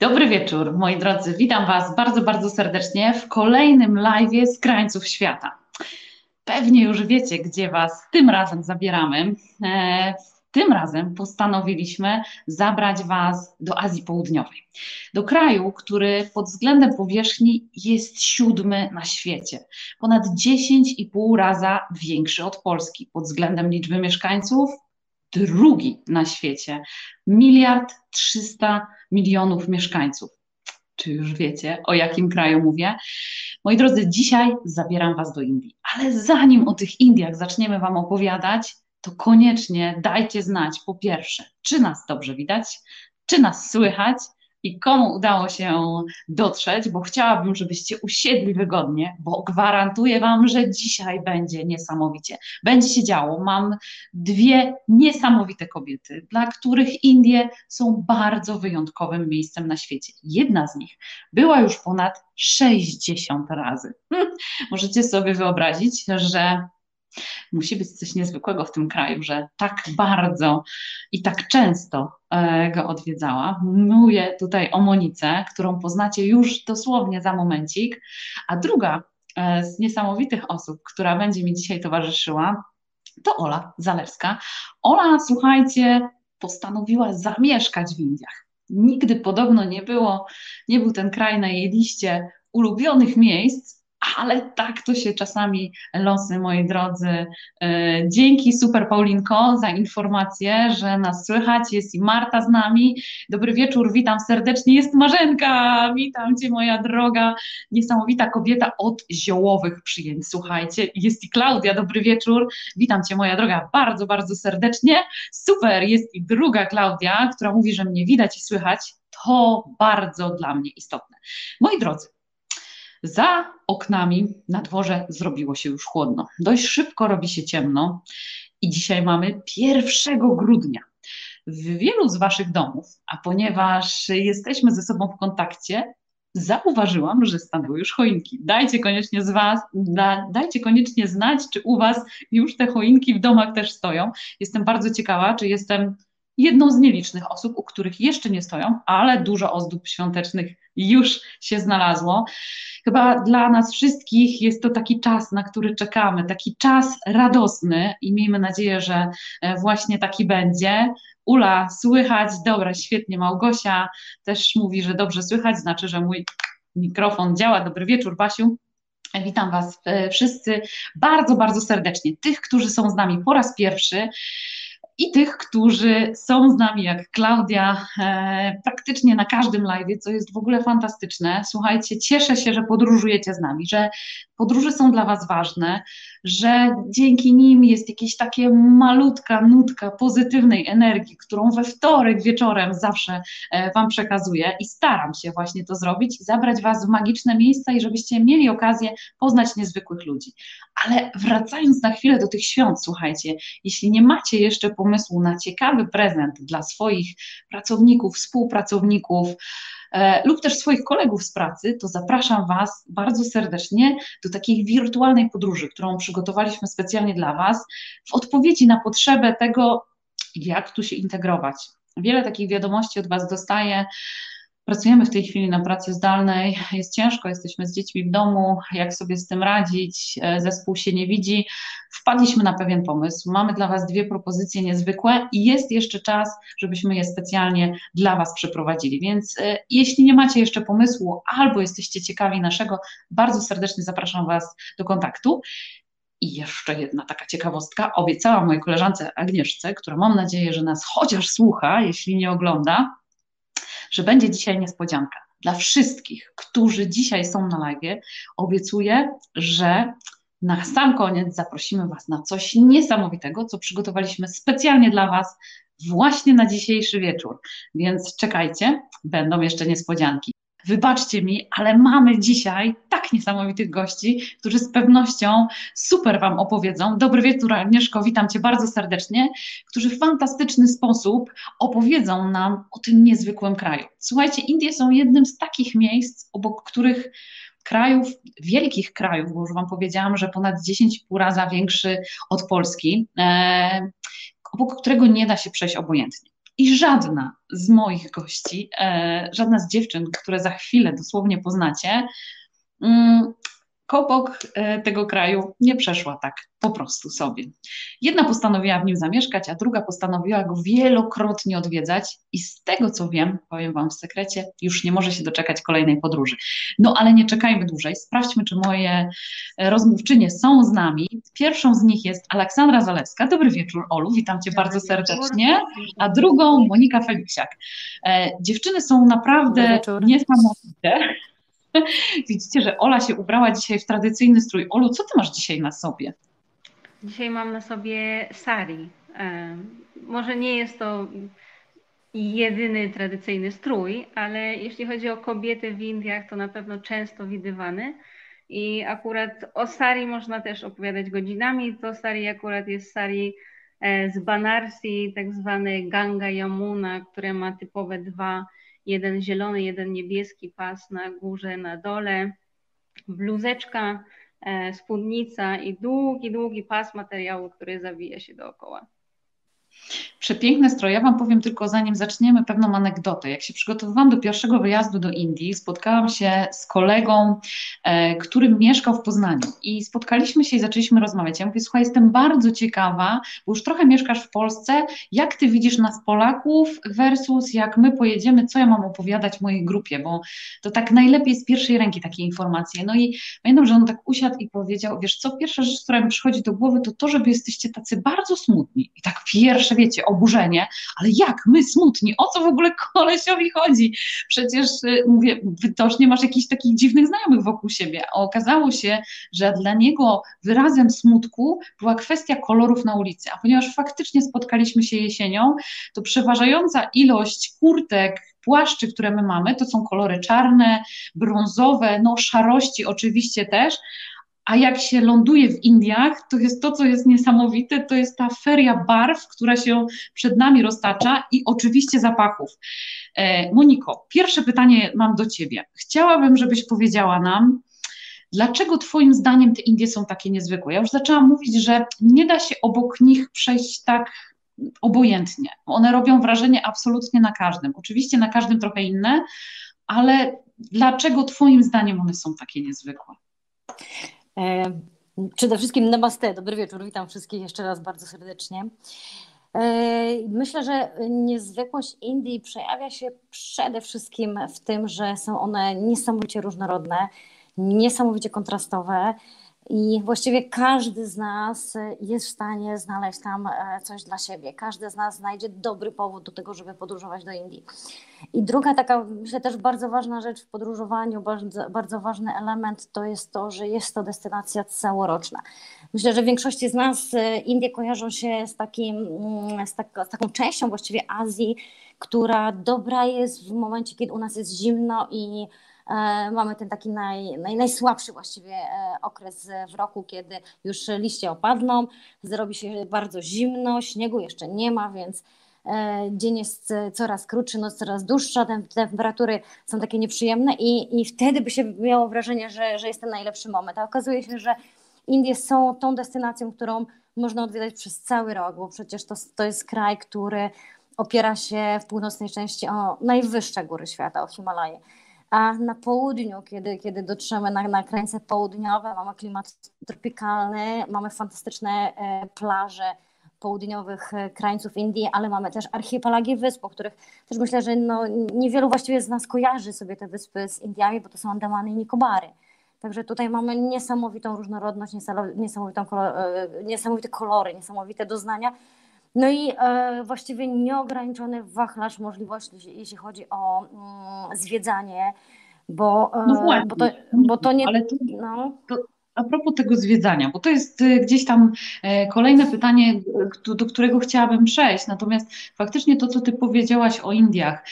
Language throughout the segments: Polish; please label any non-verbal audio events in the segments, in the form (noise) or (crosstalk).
Dobry wieczór, moi drodzy. Witam Was bardzo, bardzo serdecznie w kolejnym live z krańców świata. Pewnie już wiecie, gdzie Was tym razem zabieramy. E, tym razem postanowiliśmy zabrać Was do Azji Południowej, do kraju, który pod względem powierzchni jest siódmy na świecie, ponad 10,5 raza większy od Polski. Pod względem liczby mieszkańców drugi na świecie. Miliard trzysta milionów mieszkańców. Czy już wiecie, o jakim kraju mówię? Moi drodzy, dzisiaj zabieram Was do Indii. Ale zanim o tych Indiach zaczniemy Wam opowiadać, to koniecznie dajcie znać po pierwsze, czy nas dobrze widać, czy nas słychać i komu udało się dotrzeć, bo chciałabym, żebyście usiedli wygodnie, bo gwarantuję Wam, że dzisiaj będzie niesamowicie. Będzie się działo. Mam dwie niesamowite kobiety, dla których Indie są bardzo wyjątkowym miejscem na świecie. Jedna z nich była już ponad 60 razy. Możecie sobie wyobrazić, że musi być coś niezwykłego w tym kraju, że tak bardzo i tak często go odwiedzała. Mówię tutaj o Monice, którą poznacie już dosłownie za momencik, a druga e, z niesamowitych osób, która będzie mi dzisiaj towarzyszyła, to Ola Zalewska. Ola, słuchajcie, postanowiła zamieszkać w Indiach. Nigdy podobno nie było, nie był ten kraj na jej liście ulubionych miejsc, ale tak to się czasami losy, moi drodzy. E, dzięki super Paulinko za informację, że nas słychać. Jest i Marta z nami. Dobry wieczór, witam serdecznie. Jest Marzenka, witam Cię, moja droga, niesamowita kobieta od ziołowych przyjęć. Słuchajcie, jest i Klaudia, dobry wieczór. Witam Cię, moja droga, bardzo, bardzo serdecznie. Super, jest i druga Klaudia, która mówi, że mnie widać i słychać. To bardzo dla mnie istotne. Moi drodzy, za oknami na dworze zrobiło się już chłodno. Dość szybko robi się ciemno i dzisiaj mamy 1 grudnia. W wielu z Waszych domów, a ponieważ jesteśmy ze sobą w kontakcie, zauważyłam, że stanęły już choinki. Dajcie koniecznie z Was, da, dajcie koniecznie znać, czy u Was już te choinki w domach też stoją. Jestem bardzo ciekawa, czy jestem jedną z nielicznych osób, u których jeszcze nie stoją, ale dużo ozdób świątecznych już się znalazło. Chyba dla nas wszystkich jest to taki czas, na który czekamy, taki czas radosny i miejmy nadzieję, że e, właśnie taki będzie. Ula, słychać, dobra, świetnie, Małgosia też mówi, że dobrze słychać, znaczy, że mój mikrofon działa. Dobry wieczór, Basiu. Witam Was e, wszyscy bardzo, bardzo serdecznie. Tych, którzy są z nami po raz pierwszy, i tych, którzy są z nami, jak Klaudia, e, praktycznie na każdym live, co jest w ogóle fantastyczne. Słuchajcie, cieszę się, że podróżujecie z nami, że podróże są dla Was ważne, że dzięki nim jest jakieś takie malutka nutka pozytywnej energii, którą we wtorek wieczorem zawsze e, Wam przekazuję i staram się właśnie to zrobić, zabrać Was w magiczne miejsca i żebyście mieli okazję poznać niezwykłych ludzi. Ale wracając na chwilę do tych świąt, słuchajcie, jeśli nie macie jeszcze pomysłu na ciekawy prezent dla swoich pracowników, współpracowników, lub też swoich kolegów z pracy, to zapraszam Was bardzo serdecznie do takiej wirtualnej podróży, którą przygotowaliśmy specjalnie dla Was, w odpowiedzi na potrzebę tego, jak tu się integrować. Wiele takich wiadomości od Was dostaję Pracujemy w tej chwili na pracy zdalnej, jest ciężko, jesteśmy z dziećmi w domu, jak sobie z tym radzić, e, zespół się nie widzi. Wpadliśmy na pewien pomysł. Mamy dla Was dwie propozycje niezwykłe i jest jeszcze czas, żebyśmy je specjalnie dla Was przeprowadzili. Więc e, jeśli nie macie jeszcze pomysłu albo jesteście ciekawi naszego, bardzo serdecznie zapraszam Was do kontaktu. I jeszcze jedna taka ciekawostka. Obiecałam mojej koleżance Agnieszce, która mam nadzieję, że nas chociaż słucha, jeśli nie ogląda, że będzie dzisiaj niespodzianka. Dla wszystkich, którzy dzisiaj są na live, obiecuję, że na sam koniec zaprosimy Was na coś niesamowitego, co przygotowaliśmy specjalnie dla Was właśnie na dzisiejszy wieczór. Więc czekajcie, będą jeszcze niespodzianki. Wybaczcie mi, ale mamy dzisiaj tak niesamowitych gości, którzy z pewnością super Wam opowiedzą. Dobry wieczór, Agnieszko, witam Cię bardzo serdecznie, którzy w fantastyczny sposób opowiedzą nam o tym niezwykłym kraju. Słuchajcie, Indie są jednym z takich miejsc, obok których krajów, wielkich krajów, bo już Wam powiedziałam, że ponad 10,5 razy większy od Polski, e, obok którego nie da się przejść obojętnie. I żadna z moich gości, e, żadna z dziewczyn, które za chwilę dosłownie poznacie, mm, Kopok e, tego kraju nie przeszła tak po prostu sobie. Jedna postanowiła w nim zamieszkać, a druga postanowiła go wielokrotnie odwiedzać i z tego co wiem, powiem Wam w sekrecie, już nie może się doczekać kolejnej podróży. No ale nie czekajmy dłużej, sprawdźmy, czy moje e, rozmówczynie są z nami. Pierwszą z nich jest Aleksandra Zalewska. Dobry wieczór, Olu, witam Cię Dobry bardzo serdecznie. A drugą Monika Feliciak. E, dziewczyny są naprawdę niesamowite. (laughs) Widzicie, że Ola się ubrała dzisiaj w tradycyjny strój. Olu, co ty masz dzisiaj na sobie? Dzisiaj mam na sobie sari. Może nie jest to jedyny tradycyjny strój, ale jeśli chodzi o kobiety w Indiach, to na pewno często widywany. I akurat o sari można też opowiadać godzinami. To sari akurat jest sari e, z Banarsi, tak zwany Ganga Yamuna, które ma typowe dwa jeden zielony, jeden niebieski pas na górze, na dole, bluzeczka, e, spódnica i długi, długi pas materiału, który zawija się dookoła. Przepiękne stroje. Ja Wam powiem tylko, zanim zaczniemy, pewną anegdotę. Jak się przygotowywałam do pierwszego wyjazdu do Indii, spotkałam się z kolegą, e, który mieszkał w Poznaniu i spotkaliśmy się i zaczęliśmy rozmawiać. Ja mówię, słuchaj, jestem bardzo ciekawa, bo już trochę mieszkasz w Polsce, jak Ty widzisz nas Polaków versus jak my pojedziemy, co ja mam opowiadać mojej grupie, bo to tak najlepiej z pierwszej ręki takie informacje. No i pamiętam, że on tak usiadł i powiedział, wiesz co, pierwsza rzecz, która mi przychodzi do głowy, to to, że Wy jesteście tacy bardzo smutni. I tak pierwsze, wiecie, oburzenie, ale jak my smutni, o co w ogóle kolesiowi chodzi? Przecież y, mówię, widocznie masz jakichś takich dziwnych znajomych wokół siebie. Okazało się, że dla niego wyrazem smutku była kwestia kolorów na ulicy, a ponieważ faktycznie spotkaliśmy się jesienią, to przeważająca ilość kurtek, płaszczy, które my mamy, to są kolory czarne, brązowe, no szarości oczywiście też, a jak się ląduje w Indiach, to jest to, co jest niesamowite, to jest ta feria barw, która się przed nami roztacza i oczywiście zapachów. E, Moniko, pierwsze pytanie mam do Ciebie. Chciałabym, żebyś powiedziała nam, dlaczego Twoim zdaniem te Indie są takie niezwykłe? Ja już zaczęłam mówić, że nie da się obok nich przejść tak obojętnie. One robią wrażenie absolutnie na każdym. Oczywiście na każdym trochę inne, ale dlaczego Twoim zdaniem one są takie niezwykłe? E, przede wszystkim namaste, dobry wieczór, witam wszystkich jeszcze raz bardzo serdecznie. E, myślę, że niezwykłość Indii przejawia się przede wszystkim w tym, że są one niesamowicie różnorodne, niesamowicie kontrastowe i właściwie każdy z nas jest w stanie znaleźć tam e, coś dla siebie. Każdy z nas znajdzie dobry powód do tego, żeby podróżować do Indii. I druga taka, myślę też bardzo ważna rzecz w podróżowaniu, bardzo, bardzo ważny element to jest to, że jest to destynacja całoroczna. Myślę, że w większości z nas e, Indie kojarzą się z, takim, mm, z, tak, z taką częścią właściwie Azji, która dobra jest w momencie, kiedy u nas jest zimno i E, mamy ten taki naj, naj, najsłabszy właściwie e, okres w roku, kiedy już liście opadną, zrobi się bardzo zimno, śniegu jeszcze nie ma, więc e, dzień jest coraz krótszy, noc coraz dłuższa, temperatury są takie nieprzyjemne i, i wtedy by się miało wrażenie, że, że jest ten najlepszy moment. A okazuje się, że Indie są tą destynacją, którą można odwiedzać przez cały rok, bo przecież to, to jest kraj, który opiera się w północnej części o najwyższe góry świata, o Himalaje a na południu, kiedy, kiedy dotrzemy na, na krańce południowe, mamy klimat tropikalny, mamy fantastyczne e, plaże południowych e, krańców Indii, ale mamy też archipelagi wysp, o których też myślę, że no, niewielu właściwie z nas kojarzy sobie te wyspy z Indiami, bo to są Andamany i Nikobary. Także tutaj mamy niesamowitą różnorodność, niesamowitą, e, niesamowite kolory, niesamowite doznania. No i e, właściwie nieograniczony wachlarz możliwości, jeśli chodzi o mm, zwiedzanie, bo, e, no właśnie, bo, to, bo to nie. Ale to, no. to, a propos tego zwiedzania, bo to jest y, gdzieś tam e, kolejne pytanie, do którego chciałabym przejść. Natomiast faktycznie to, co Ty powiedziałaś o Indiach,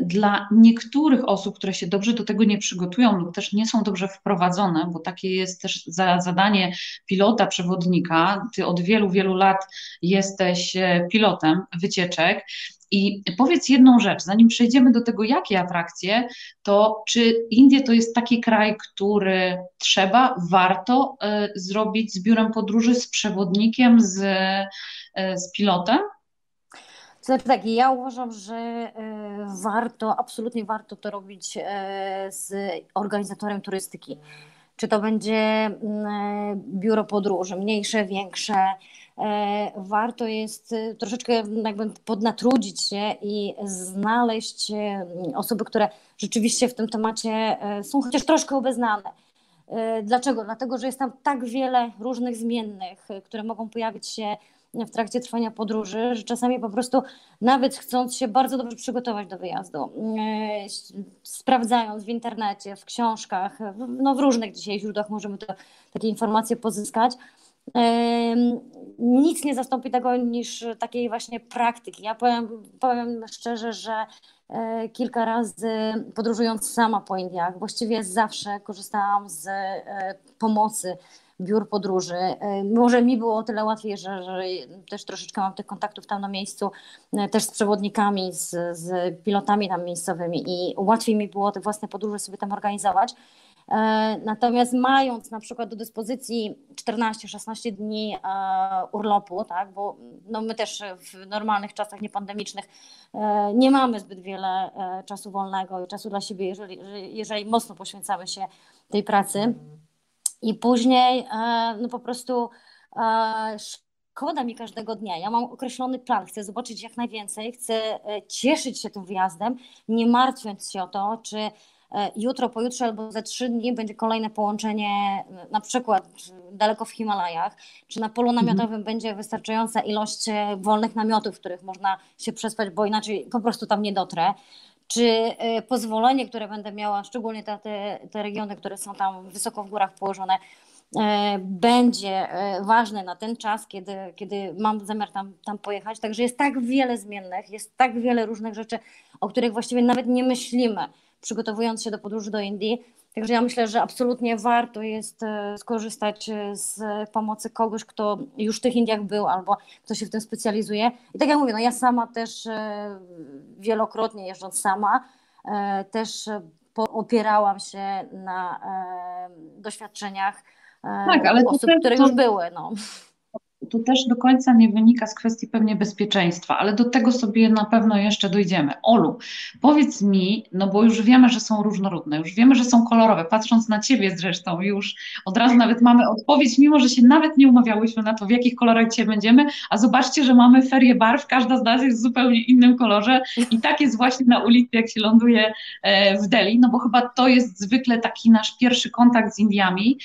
dla niektórych osób, które się dobrze do tego nie przygotują lub też nie są dobrze wprowadzone, bo takie jest też za, zadanie pilota, przewodnika. Ty od wielu, wielu lat jesteś e, pilotem wycieczek i powiedz jedną rzecz, zanim przejdziemy do tego, jakie atrakcje, to czy Indie to jest taki kraj, który trzeba, warto y, zrobić z biurem podróży, z przewodnikiem, z, y, z pilotem? znaczy tak, ja uważam, że warto, absolutnie warto to robić z organizatorem turystyki. Czy to będzie mm, biuro podróży, mniejsze, większe, E, warto jest e, troszeczkę jakby podnatrudzić się i znaleźć e, osoby, które rzeczywiście w tym temacie są chociaż troszkę obeznane. Dlaczego? Dlatego, że jest tam tak wiele różnych zmiennych, które mogą pojawić się w trakcie trwania podróży, że czasami po prostu nawet chcąc się bardzo dobrze przygotować do wyjazdu, sprawdzając w internecie, w książkach, no w różnych dzisiaj źródłach możemy to, takie informacje pozyskać, nic nie zastąpi tego niż takiej właśnie praktyki. Ja powiem, powiem szczerze, że e, kilka razy podróżując sama po Indiach, właściwie zawsze korzystałam z e, pomocy biur podróży. E, może mi było o tyle łatwiej, że, że też troszeczkę mam tych kontaktów tam na miejscu, też z przewodnikami, z, z pilotami tam miejscowymi i łatwiej mi było te własne podróże sobie tam organizować. E, natomiast mając na przykład do dyspozycji 14-16 dni e, urlopu, tak, bo no my też w normalnych czasach niepandemicznych e, nie mamy zbyt wiele czasu wolnego i czasu dla siebie, jeżeli, jeżeli mocno poświęcamy się tej pracy. I później no po prostu szkoda mi każdego dnia. Ja mam określony plan, chcę zobaczyć jak najwięcej, chcę cieszyć się tym wyjazdem, nie martwiąc się o to, czy jutro, pojutrze albo za trzy dni będzie kolejne połączenie, na przykład daleko w Himalajach, czy na polu mhm. namiotowym mhm. będzie wystarczająca ilość e, wolnych namiotów, w których można się przespać, bo inaczej po prostu tam nie dotrę czy e, pozwolenie, które będę miała, szczególnie te, te, te, regiony, które są tam wysoko w górach położone, będzie ważne na ten czas, kiedy, kiedy mam zamiar tam, tam pojechać. Także jest tak wiele zmiennych, jest tak wiele różnych rzeczy, o których właściwie nawet nie myślimy przygotowując się do podróży do Indii. Także ja myślę, że absolutnie warto jest e, skorzystać e, z pomocy kogoś, kto już w tych Indiach był albo kto się w tym specjalizuje. I tak jak mówię, no ja sama też e, wielokrotnie jeżdżąc sama, też opierałam się na doświadczeniach tak, ale osób, które już były. No to też do końca nie wynika z kwestii pewnie bezpieczeństwa, ale do tego sobie na pewno jeszcze dojdziemy. Olu, powiedz mi, no bo już wiemy, że są różnorodne, już wiemy, że są kolorowe, patrząc na Ciebie zresztą już od razu nawet mamy odpowiedź, mimo że się nawet nie umawiałyśmy na to, w jakich kolorach dzisiaj będziemy, a zobaczcie, że mamy ferię barw, każda z nas jest w zupełnie innym kolorze. I tak jest właśnie na ulicy, jak się ląduje e, w Delhi, no bo chyba to jest zwykle taki nasz pierwszy kontakt z Indiami,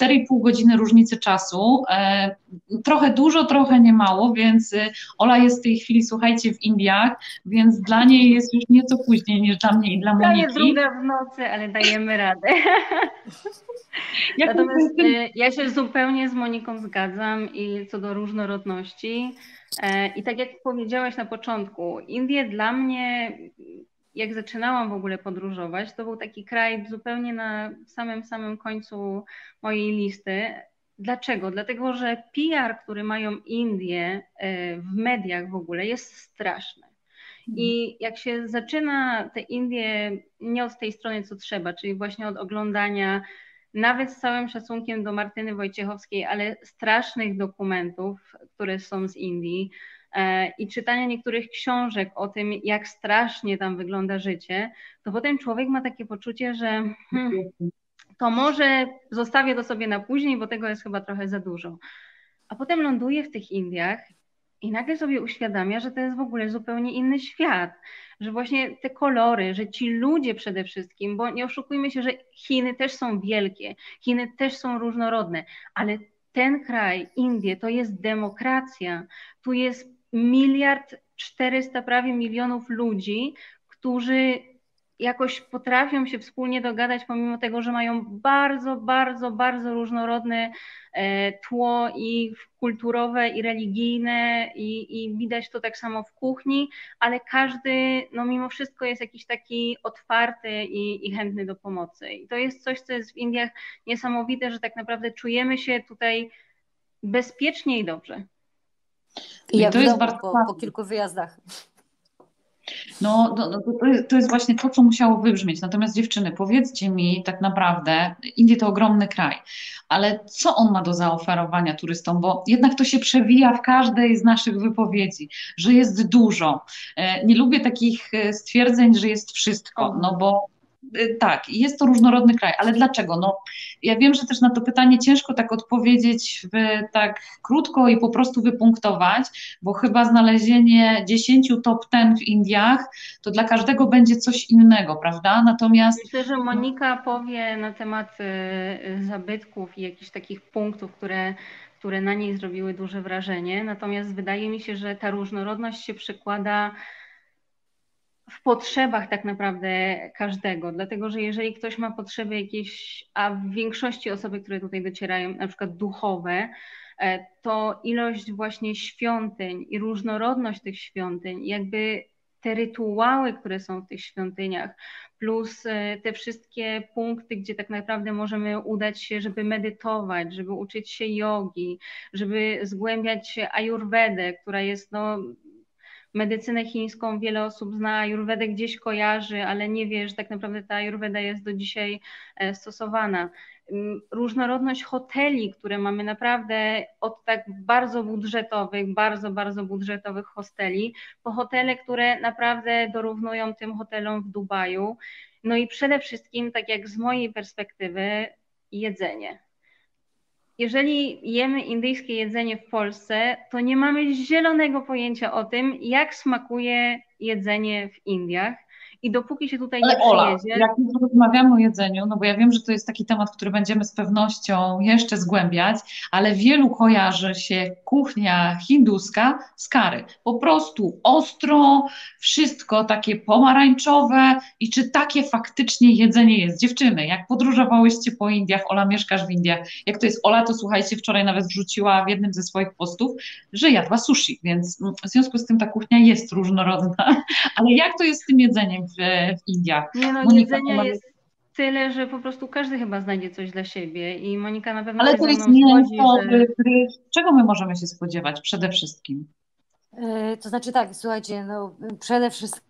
4,5 godziny różnicy czasu, e, trochę trochę dużo, trochę nie mało, więc y, Ola jest w tej chwili, słuchajcie, w Indiach, więc dla niej jest już nieco później niż dla mnie i dla Moniki. Prawie druga w nocy, ale dajemy radę. (laughs) Natomiast y, ja się zupełnie z Moniką zgadzam i co do różnorodności. E, I tak jak powiedziałaś na początku, Indie dla mnie jak zaczynałam w ogóle podróżować, to był taki kraj zupełnie na samym samym końcu mojej listy. Dlaczego? Dlatego, że PR, który mają Indie e, w mediach w ogóle jest straszny. I mhm. jak się zaczyna te Indie nie od tej strony, co trzeba, czyli właśnie od oglądania, nawet z całym szacunkiem do Martyny Wojciechowskiej, ale strasznych dokumentów, które są z Indii e, i czytania niektórych książek o tym, jak strasznie tam wygląda życie, to potem człowiek ma takie poczucie, że hmm, to może zostawię to sobie na później, bo tego jest chyba trochę za dużo. A potem ląduję w tych Indiach i nagle sobie uświadamia, że to jest w ogóle zupełnie inny świat, że właśnie te kolory, że ci ludzie przede wszystkim, bo nie oszukujmy się, że Chiny też są wielkie, Chiny też są różnorodne, ale ten kraj, Indie, to jest demokracja. Tu jest miliard czterysta prawie milionów ludzi, którzy jakoś potrafią się wspólnie dogadać, pomimo tego, że mają bardzo, bardzo, bardzo różnorodne e, tło i kulturowe, i religijne, i, i widać to tak samo w kuchni, ale każdy, no mimo wszystko jest jakiś taki otwarty i, i chętny do pomocy. I to jest coś, co jest w Indiach niesamowite, że tak naprawdę czujemy się tutaj bezpiecznie i dobrze. I ja to jest bardzo po, po kilku wyjazdach. No, no, no to, jest właśnie to, co musiało wybrzmieć. Natomiast dziewczyny, powiedzcie mi tak naprawdę, Indie to ogromny kraj, ale co on ma do zaoferowania turystom? Bo jednak to się przewija w każdej z naszych wypowiedzi, że jest dużo. E, nie lubię takich e, stwierdzeń, że jest wszystko, no bo tak, jest to różnorodny kraj, ale dlaczego? No, ja wiem, że też na to pytanie ciężko tak odpowiedzieć w, tak krótko i po prostu wypunktować, bo chyba znalezienie 10 top 10 w Indiach to dla każdego będzie coś innego, prawda? Natomiast. Myślę, że Monika powie na temat y, zabytków i jakichś takich punktów, które które na niej zrobiły duże wrażenie. Natomiast wydaje mi się, że ta różnorodność się przekłada w potrzebach tak naprawdę każdego, dlatego że jeżeli ktoś ma potrzeby jakieś, a w większości osoby, które tutaj docierają, na przykład duchowe, e, to ilość właśnie świątyń i różnorodność tych świątyń, jakby te rytuały, które są w tych świątyniach, plus e, te wszystkie punkty, gdzie tak naprawdę możemy udać się, żeby medytować, żeby uczyć się jogi, żeby zgłębiać ayurvedę, która jest no, medycynę chińską wiele osób zna, ayurvedę gdzieś kojarzy, ale nie wie, że tak naprawdę ta ayurveda jest do dzisiaj e, stosowana. Mm, różnorodność hoteli, które mamy naprawdę od tak bardzo budżetowych, bardzo, bardzo budżetowych hosteli, po hotele, które naprawdę dorównują tym hotelom w Dubaju. No i przede wszystkim, tak jak z mojej perspektywy, jedzenie jeżeli jemy indyjskie jedzenie w Polsce, to nie mamy zielonego pojęcia o tym, jak smakuje jedzenie w Indiach. I dopóki się tutaj Ale nie Ola, przyjedzie. Jak rozmawiamy o jedzeniu, no bo ja wiem, że to jest taki temat, który będziemy z pewnością jeszcze zgłębiać, ale wielu kojarzy się kuchnia hinduska z kary. Po prostu ostro, wszystko takie pomarańczowe i czy takie faktycznie jedzenie jest? Dziewczyny, jak podróżowałyście po Indiach, Ola mieszkasz w Indiach, jak to jest Ola, to słuchajcie, wczoraj nawet wrzuciła w jednym ze swoich postów, że jadła sushi, więc w związku z tym ta kuchnia jest różnorodna. (laughs) Ale jak to jest z tym jedzeniem? W, w Indiach. Nie no, Monika, jedzenia jest tyle, że po prostu każdy chyba znajdzie coś dla siebie i Monika na pewno Ale to jest mięso, że... czego my możemy się spodziewać przede wszystkim? E, to znaczy tak, słuchajcie, no przede wszystkim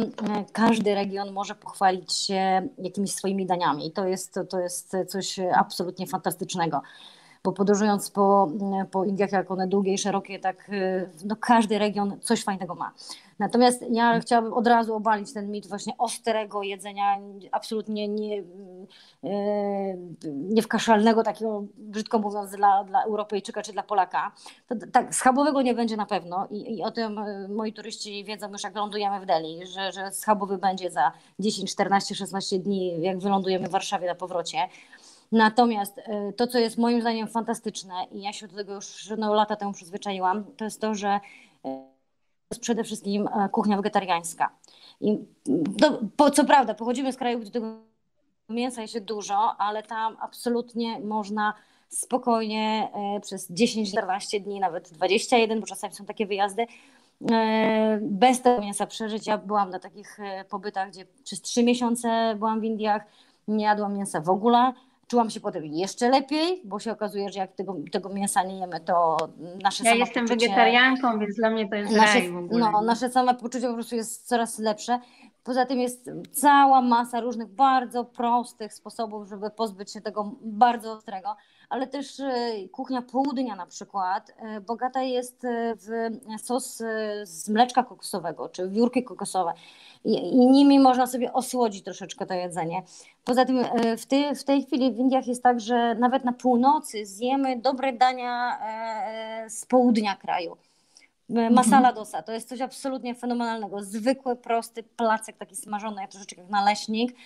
e, każdy region może pochwalić się jakimiś swoimi daniami i to jest, to jest coś absolutnie fantastycznego bo podróżując po, po Indiach, jak one długie i szerokie, tak y, no każdy region coś fajnego ma. Natomiast ja chciałabym od razu obalić ten mit właśnie ostrego jedzenia, absolutnie nie, y, niewkaszalnego, takiego brzydko mówiąc dla, dla Europejczyka czy dla Polaka. To, tak, schabowego nie będzie na pewno I, i o tym y, moi turyści wiedzą już jak lądujemy w Delhi, że, że schabowy będzie za 10, 14, 16 dni, jak wylądujemy w Warszawie na powrocie. Natomiast y, to, co jest moim zdaniem fantastyczne i ja się do tego już no, lata temu przyzwyczaiłam, to jest to, że jest przede wszystkim e, kuchnia wegetariańska. I po, co prawda, pochodzimy z kraju, gdzie tego mięsa jest dużo, ale tam absolutnie można spokojnie e, przez 10-14 dni, nawet 21, bo czasami są takie wyjazdy, e, bez tego mięsa przeżyć. Ja byłam na takich pobytach, gdzie przez 3 miesiące byłam w Indiach, nie jadłam mięsa w ogóle Czułam się potem jeszcze lepiej, bo się okazuje, że jak tego, tego mięsa nie jemy, to nasze Ja jestem wegetarianką, więc dla mnie to jest nasze, No, nasze samopoczucie po prostu jest coraz lepsze. Poza tym jest cała masa różnych bardzo prostych sposobów, żeby pozbyć się tego bardzo ostrego, ale też e, kuchnia południa na przykład e, bogata jest e, w sos z mleczka kokosowego czy wiórki kokosowe i, nimi można sobie osłodzić troszeczkę to jedzenie. Poza tym w tej, w tej chwili w Indiach jest tak, że nawet na północy zjemy dobre dania z południa kraju. Masala mhm. dosa to jest coś absolutnie fenomenalnego. Zwykły, prosty placek, taki smażony, jak troszeczkę jak naleśnik,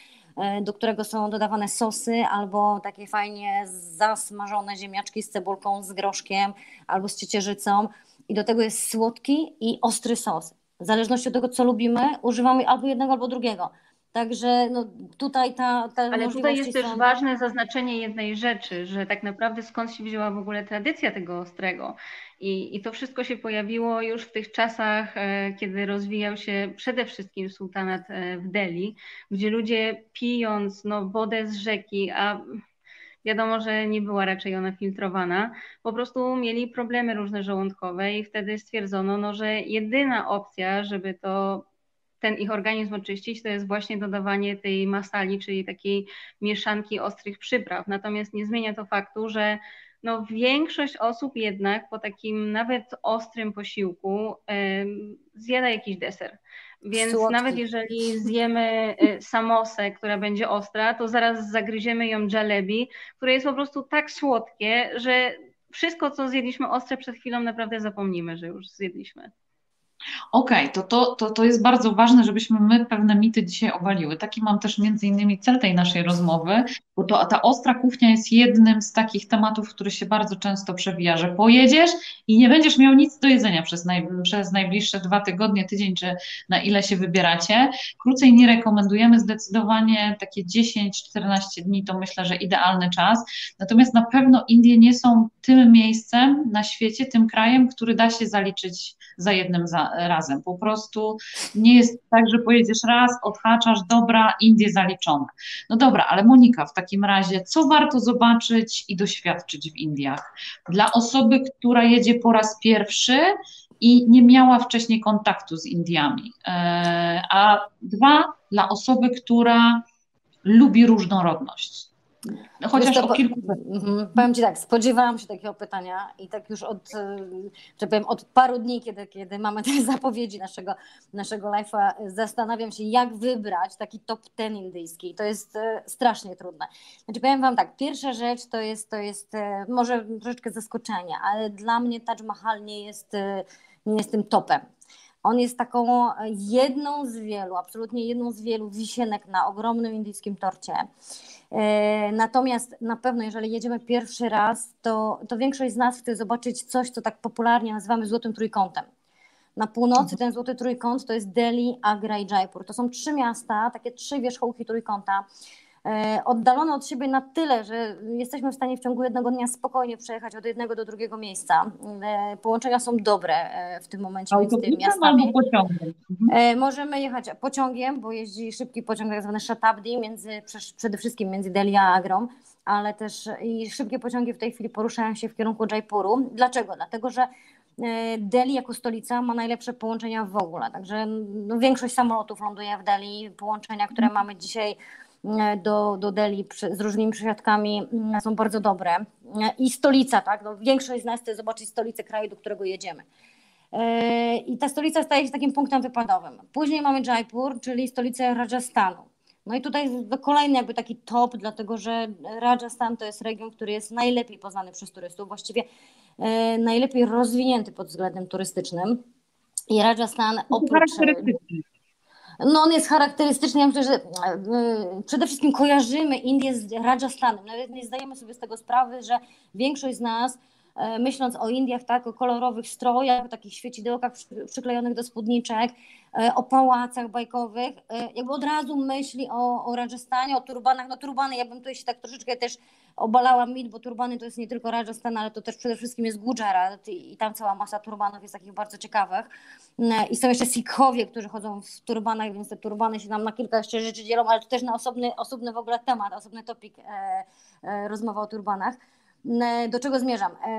do którego są dodawane sosy albo takie fajnie zasmażone ziemniaczki z cebulką, z groszkiem albo z ciecierzycą. I do tego jest słodki i ostry sos. W zależności od tego, co lubimy, używamy albo jednego, albo drugiego. Także no, tutaj ta, ta Ale tutaj jest są... też ważne zaznaczenie jednej rzeczy, że tak naprawdę skąd się wzięła w ogóle tradycja tego ostrego. I, I to wszystko się pojawiło już w tych czasach, e, kiedy rozwijał się przede wszystkim sultanat e, w Delhi, gdzie ludzie pijąc no, wodę z rzeki, a wiadomo, że nie była raczej ona filtrowana. Po prostu mieli problemy różne żołądkowe i wtedy stwierdzono, no, że jedyna opcja, żeby to ten ich organizm oczyścić, to jest właśnie dodawanie tej masali, czyli takiej mieszanki ostrych przypraw. Natomiast nie zmienia to faktu, że no większość osób jednak po takim nawet ostrym posiłku zjada jakiś deser. Więc Słodki. nawet jeżeli zjemy y, samosę, która będzie ostra, to zaraz zagryziemy ją jalebi, które jest po prostu tak słodkie, że wszystko, co zjedliśmy ostre przed chwilą, naprawdę zapomnimy, że już zjedliśmy. Okej, okay, to, to, to, to jest bardzo ważne, żebyśmy my pewne mity dzisiaj obaliły. Taki mam też między innymi cel tej naszej rozmowy, bo to, ta ostra kuchnia jest jednym z takich tematów, który się bardzo często przewija, że pojedziesz i nie będziesz miał nic do jedzenia przez, naj, przez najbliższe dwa tygodnie, tydzień, czy na ile się wybieracie. Krócej nie rekomendujemy zdecydowanie, takie 10-14 dni to myślę, że idealny czas. Natomiast na pewno Indie nie są tym miejscem na świecie, tym krajem, który da się zaliczyć za jednym za, razem. Po prostu nie jest tak, że pojedziesz raz, odhaczasz, dobra, Indie zaliczone. No dobra, ale Monika, w takim razie, co warto zobaczyć i doświadczyć w Indiach? Dla osoby, która jedzie po raz pierwszy i nie miała wcześniej kontaktu z Indiami, e, a dwa, dla osoby, która lubi różnorodność. Chociaż to, o kilku... Mhm. Powiem Ci tak, spodziewałam się takiego pytania i tak już od, e, że powiem, od paru dni, kiedy, kiedy mamy te (laughs) zapowiedzi naszego, naszego live'a, zastanawiam się, jak wybrać taki top ten indyjski. To jest e, strasznie trudne. Znaczy powiem Wam tak, pierwsza rzecz to jest, to jest e, może troszeczkę zaskoczenie, ale dla mnie Taj Mahal nie jest, nie jest tym topem. On jest taką jedną z wielu, absolutnie jedną z wielu wisienek na ogromnym indyjskim torcie. E, natomiast na pewno, jeżeli jedziemy pierwszy raz, to, to większość z nas chce zobaczyć coś, co tak popularnie nazywamy złotym trójkątem. Na północy ten złoty trójkąt to jest Delhi, Agra i Jaipur. To są trzy miasta, takie trzy wierzchołki trójkąta E, oddalone od siebie na tyle, że jesteśmy w stanie w ciągu jednego dnia spokojnie przejechać od jednego do drugiego miejsca. E, połączenia są dobre e, w tym momencie między tymi miastami. Mhm. Możemy jechać pociągiem, bo jeździ szybki pociąg, tak zwany Shatabdi, między, przede wszystkim między Delhi a Agrą, ale też i szybkie pociągi w tej chwili poruszają się w kierunku Jaipuru. Dlaczego? Dlatego, że Delhi jako stolica ma najlepsze połączenia w ogóle, także no, większość samolotów ląduje w Delhi. Połączenia, które mamy dzisiaj do, do Delhi z różnymi przesiadkami mm, są bardzo dobre. I stolica, tak? No, większość z nas chce zobaczyć stolicę kraju, do którego jedziemy. E, I ta stolica staje się takim punktem wypadowym. Później mamy Jaipur, czyli stolicę Rajasthanu. No i tutaj kolejny jakby taki top, dlatego że Rajasthan to jest region, który jest najlepiej poznany przez turystów, właściwie e, najlepiej rozwinięty pod względem turystycznym. I Rajasthan oprócz... No on jest charakterystyczny, ja myślę, że e, przede wszystkim kojarzymy Indię z Rajasthanem. Nawet nie zdajemy sobie z tego sprawy, że większość z nas myśląc o Indiach, tak, o kolorowych strojach, o takich świecidełkach przyklejonych do spódniczek, e, o pałacach bajkowych, e, jakby od razu myśli o, o Rajasthanie, o turbanach. No turbany, ja bym tutaj się tak troszeczkę też obalała mit, bo turbany to jest nie tylko Rajasthan, ale to też przede wszystkim jest Gujarat i, i tam cała masa turbanów jest takich bardzo ciekawych. I są jeszcze Sikhowie, którzy chodzą w turbanach, więc te turbany się nam na kilka jeszcze rzeczy dzielą, ale to też na osobny, osobny w ogóle temat, osobny topik e, e, rozmowa o turbanach. E, do czego zmierzam? E,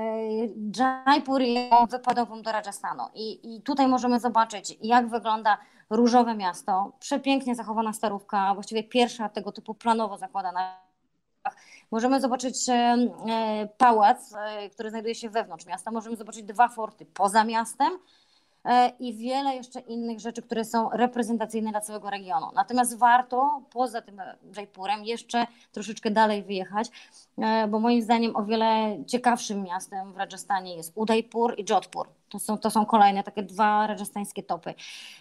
Jaipur jest wypadową do Rajasthanu I, i tutaj możemy zobaczyć, jak wygląda różowe miasto, przepięknie zachowana starówka, właściwie pierwsza tego typu planowo zakładana. Możemy zobaczyć e, pałac, który znajduje się wewnątrz miasta, możemy zobaczyć dwa forty poza miastem, E, i wiele jeszcze innych rzeczy, które są reprezentacyjne dla całego regionu. Natomiast warto poza tym Jaipurem jeszcze troszeczkę dalej wyjechać, e, bo moim zdaniem o wiele ciekawszym miastem w Rajasthanie jest Udaipur i Jodhpur. To są, to są kolejne takie dwa rajasthańskie topy.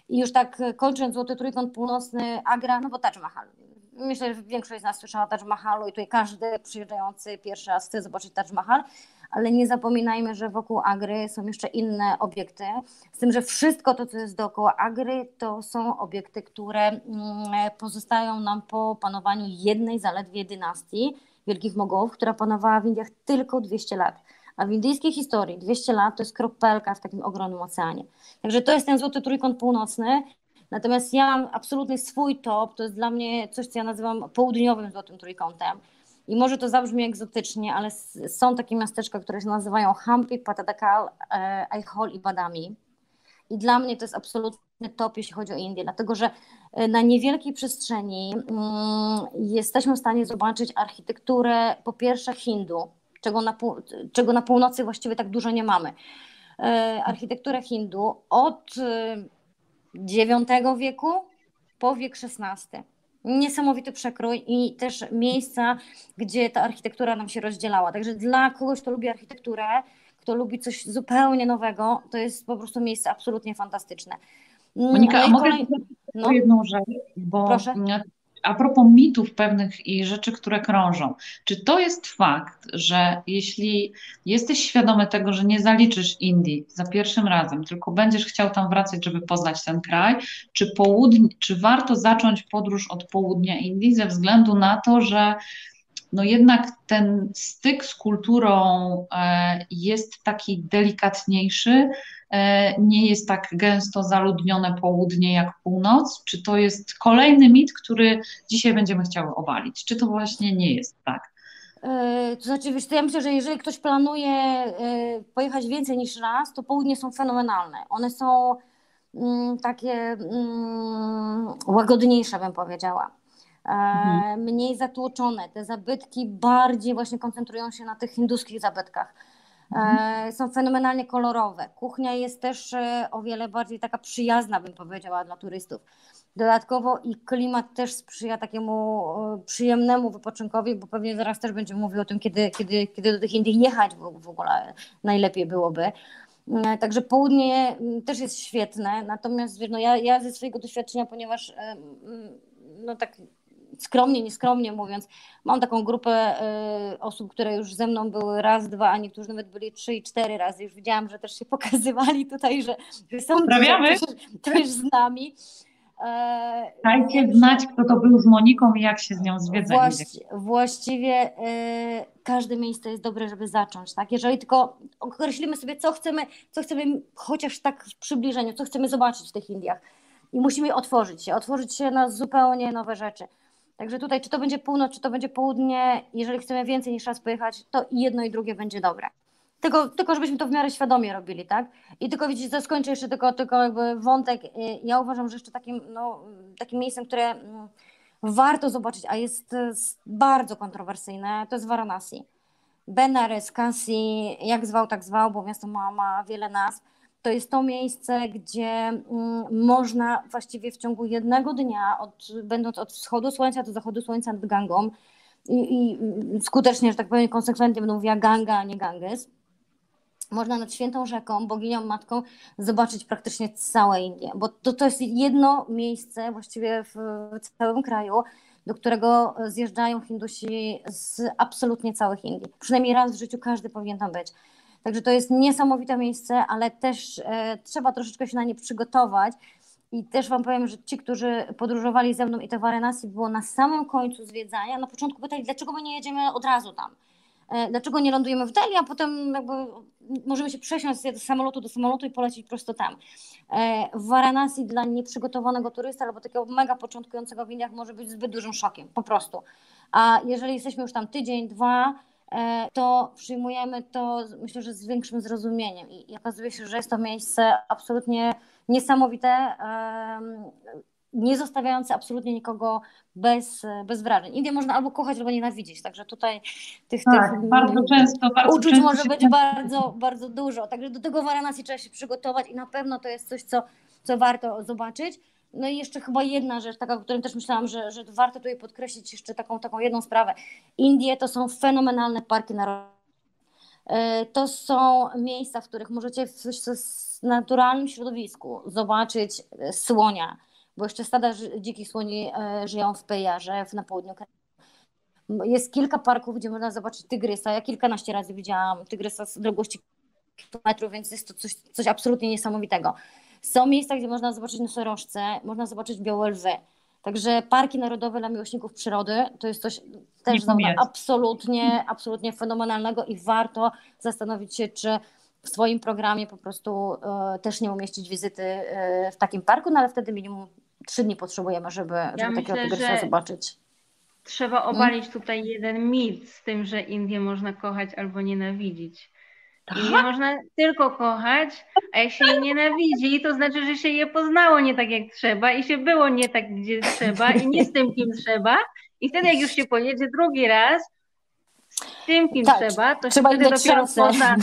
I już tak kończąc Złoty Trójkąt Północny, Agra, no bo Taj Mahal. Myślę, że większość z nas słyszała o Taj Mahalu i tutaj każdy przyjeżdżający pierwszy raz chce zobaczyć Taj Mahal ale nie zapominajmy, że wokół Agry są jeszcze inne obiekty. Z tym, że wszystko to, co jest dookoła Agry, to są obiekty, które mm, pozostają nam po panowaniu jednej zaledwie dynastii Wielkich Mogołów, która panowała w Indiach tylko 200 lat. A w indyjskiej historii 200 lat to jest kropelka w takim ogromnym oceanie. Także to jest ten złoty trójkąt północny. Natomiast ja mam absolutnie swój top, to jest dla mnie coś, co ja nazywam południowym złotym trójkątem. I może to zabrzmi egzotycznie, ale są takie miasteczka, które się nazywają Hampi, Patadakal, e, Aichol i Badami. I dla mnie to jest absolutny top, jeśli chodzi o Indię, dlatego że e, na niewielkiej przestrzeni mm, jesteśmy w stanie zobaczyć architekturę po pierwsze Hindu, czego na, czego na północy właściwie tak dużo nie mamy. E, architekturę Hindu od IX wieku po wiek XVI niesamowity przekrój i też miejsca, gdzie ta architektura nam się rozdzielała. Także dla kogoś, kto lubi architekturę, kto lubi coś zupełnie nowego, to jest po prostu miejsce absolutnie fantastyczne. Monika, no a mogę kolej... no. jedną rzecz, bo Proszę a propos mitów pewnych i rzeczy, które krążą, czy to jest fakt, że jeśli jesteś świadomy tego, że nie zaliczysz Indii za pierwszym razem, tylko będziesz chciał tam wracać, żeby poznać ten kraj, czy, południe, czy warto zacząć podróż od południa Indii ze względu na to, że no jednak ten styk z kulturą e, jest taki delikatniejszy, nie jest tak gęsto zaludnione południe jak północ? Czy to jest kolejny mit, który dzisiaj będziemy chciały obalić? Czy to właśnie nie jest tak? E, to znaczy, wiesz, to ja myślę, że jeżeli ktoś planuje e, pojechać więcej niż raz, to południe są fenomenalne. One są mm, takie mm, łagodniejsze, bym powiedziała. Mhm. Mniej zatłoczone. Te zabytki bardziej właśnie koncentrują się na tych hinduskich zabytkach. Mhm. Są fenomenalnie kolorowe. Kuchnia jest też e, o wiele bardziej taka przyjazna, bym powiedziała, dla turystów. Dodatkowo i klimat też sprzyja takiemu e, przyjemnemu wypoczynkowi, bo pewnie zaraz też będziemy mówił o tym, kiedy, kiedy, kiedy do tych Indii jechać w, ogóle najlepiej byłoby. E, także południe też jest świetne, natomiast no ja, ja ze swojego doświadczenia, ponieważ no tak skromnie, nieskromnie mówiąc, mam taką grupę y, osób, które już ze mną były raz, dwa, a niektórzy nawet byli trzy i cztery razy. Już widziałam, że też się (laughs) pokazywali tutaj, że, że są też, też z nami. E, Dajcie znać, kto to był z Moniką i jak się z nią zwiedzali. Właści, właściwie y, każde miejsce jest dobre, żeby zacząć. Tak? Jeżeli tylko określimy sobie, co chcemy, co chcemy chociaż tak w przybliżeniu, co chcemy zobaczyć w tych Indiach. I musimy otworzyć się, otworzyć się na zupełnie nowe rzeczy. Także tutaj, czy to będzie północ, czy to będzie południe, jeżeli chcemy więcej niż raz pojechać, to i jedno i drugie będzie dobre. Tylko, tylko żebyśmy to w miarę świadomie robili, tak? I tylko widzicie, skończę jeszcze tylko, tylko jakby wątek. Y, ja uważam, że jeszcze takim, no, takim miejscem, które mm, warto zobaczyć, a jest bardzo kontrowersyjne, to jest Varanasi. Benares, Kansi, jak zwał, tak zwał, bo miasto ma, ma wiele nazw to jest to miejsce, gdzie mm, można właściwie w ciągu jednego dnia, od, będąc od wschodu słońca do zachodu słońca nad Gangą, i, i skutecznie, że tak powiem, konsekwentnie będą mówiła Ganga, a nie Ganges, można nad świętą rzeką, boginią matką zobaczyć praktycznie całe Indie, bo to, to jest jedno miejsce właściwie w całym kraju, do którego zjeżdżają Hindusi z absolutnie całych Indii. Przynajmniej raz w życiu każdy powinien tam być. Także to jest niesamowite miejsce, ale też e, trzeba troszeczkę się na nie przygotować. I też Wam powiem, że ci, którzy podróżowali ze mną i to Varanasi było na samym końcu zwiedzania, na początku pytali, dlaczego my nie jedziemy od razu tam? E, dlaczego nie lądujemy w Delhi, a potem jakby możemy się przesiąść z samolotu do samolotu i polecieć prosto tam. E, w Varanasi dla nieprzygotowanego turysta albo takiego mega początkującego w Indiach może być zbyt dużym szokiem, po prostu. A jeżeli jesteśmy już tam tydzień, dwa, to przyjmujemy to myślę, że z większym zrozumieniem i okazuje się, że jest to miejsce absolutnie niesamowite, nie zostawiające absolutnie nikogo bez, bez wrażeń. Indię można albo kochać, albo nienawidzić, także tutaj tych, tak, tych bardzo często, bardzo uczuć często może być bardzo, bardzo dużo, także do tego Varanasi trzeba się przygotować i na pewno to jest coś, co, co warto zobaczyć. No i jeszcze chyba jedna rzecz, taka, o której też myślałam, że, że warto tutaj podkreślić jeszcze taką, taką jedną sprawę. Indie to są fenomenalne parki narodowe. To są miejsca, w których możecie w, w naturalnym środowisku zobaczyć e, słonia, bo jeszcze stada dzikich słoni e, żyją w Pejarze, na południu kraju. Jest kilka parków, gdzie można zobaczyć tygrysa. Ja kilkanaście razy widziałam tygrysa z odległości kilometrów, więc jest to coś, coś absolutnie niesamowitego. Są miejsca, gdzie można zobaczyć nosorożce, można zobaczyć białe lwy. Także parki narodowe dla miłośników przyrody to jest coś też absolutnie, absolutnie fenomenalnego i warto zastanowić się, czy w swoim programie po prostu y, też nie umieścić wizyty y, w takim parku, no ale wtedy minimum trzy dni potrzebujemy, żeby, ja żeby myślę, takiego tygrysa zobaczyć. trzeba obalić tutaj jeden mit z tym, że Indię można kochać albo nienawidzić. I nie można tylko kochać, a jak się je nienawidzi, to znaczy, że się je poznało nie tak jak trzeba i się było nie tak, gdzie trzeba i nie z tym, kim trzeba. I wtedy, jak już się pojedzie drugi raz, tym, kim tak, trzeba, to się wtedy dopiero pozna,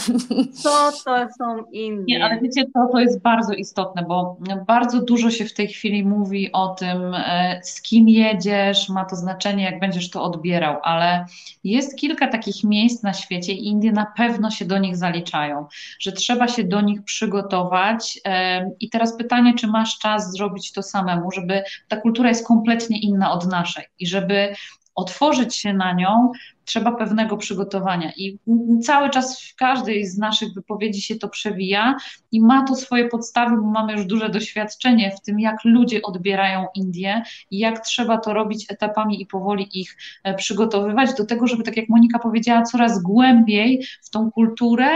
co to są Indie. Nie, ale wiecie, to, to jest bardzo istotne, bo bardzo dużo się w tej chwili mówi o tym, e, z kim jedziesz, ma to znaczenie, jak będziesz to odbierał, ale jest kilka takich miejsc na świecie i Indie na pewno się do nich zaliczają, że trzeba się do nich przygotować. E, I teraz pytanie, czy masz czas zrobić to samemu, żeby ta kultura jest kompletnie inna od naszej i żeby otworzyć się na nią, trzeba pewnego przygotowania. I cały czas w każdej z naszych wypowiedzi się to przewija i ma to swoje podstawy, bo mamy już duże doświadczenie w tym, jak ludzie odbierają Indię i jak trzeba to robić etapami i powoli ich e, przygotowywać do tego, żeby, tak jak Monika powiedziała, coraz głębiej w tą kulturę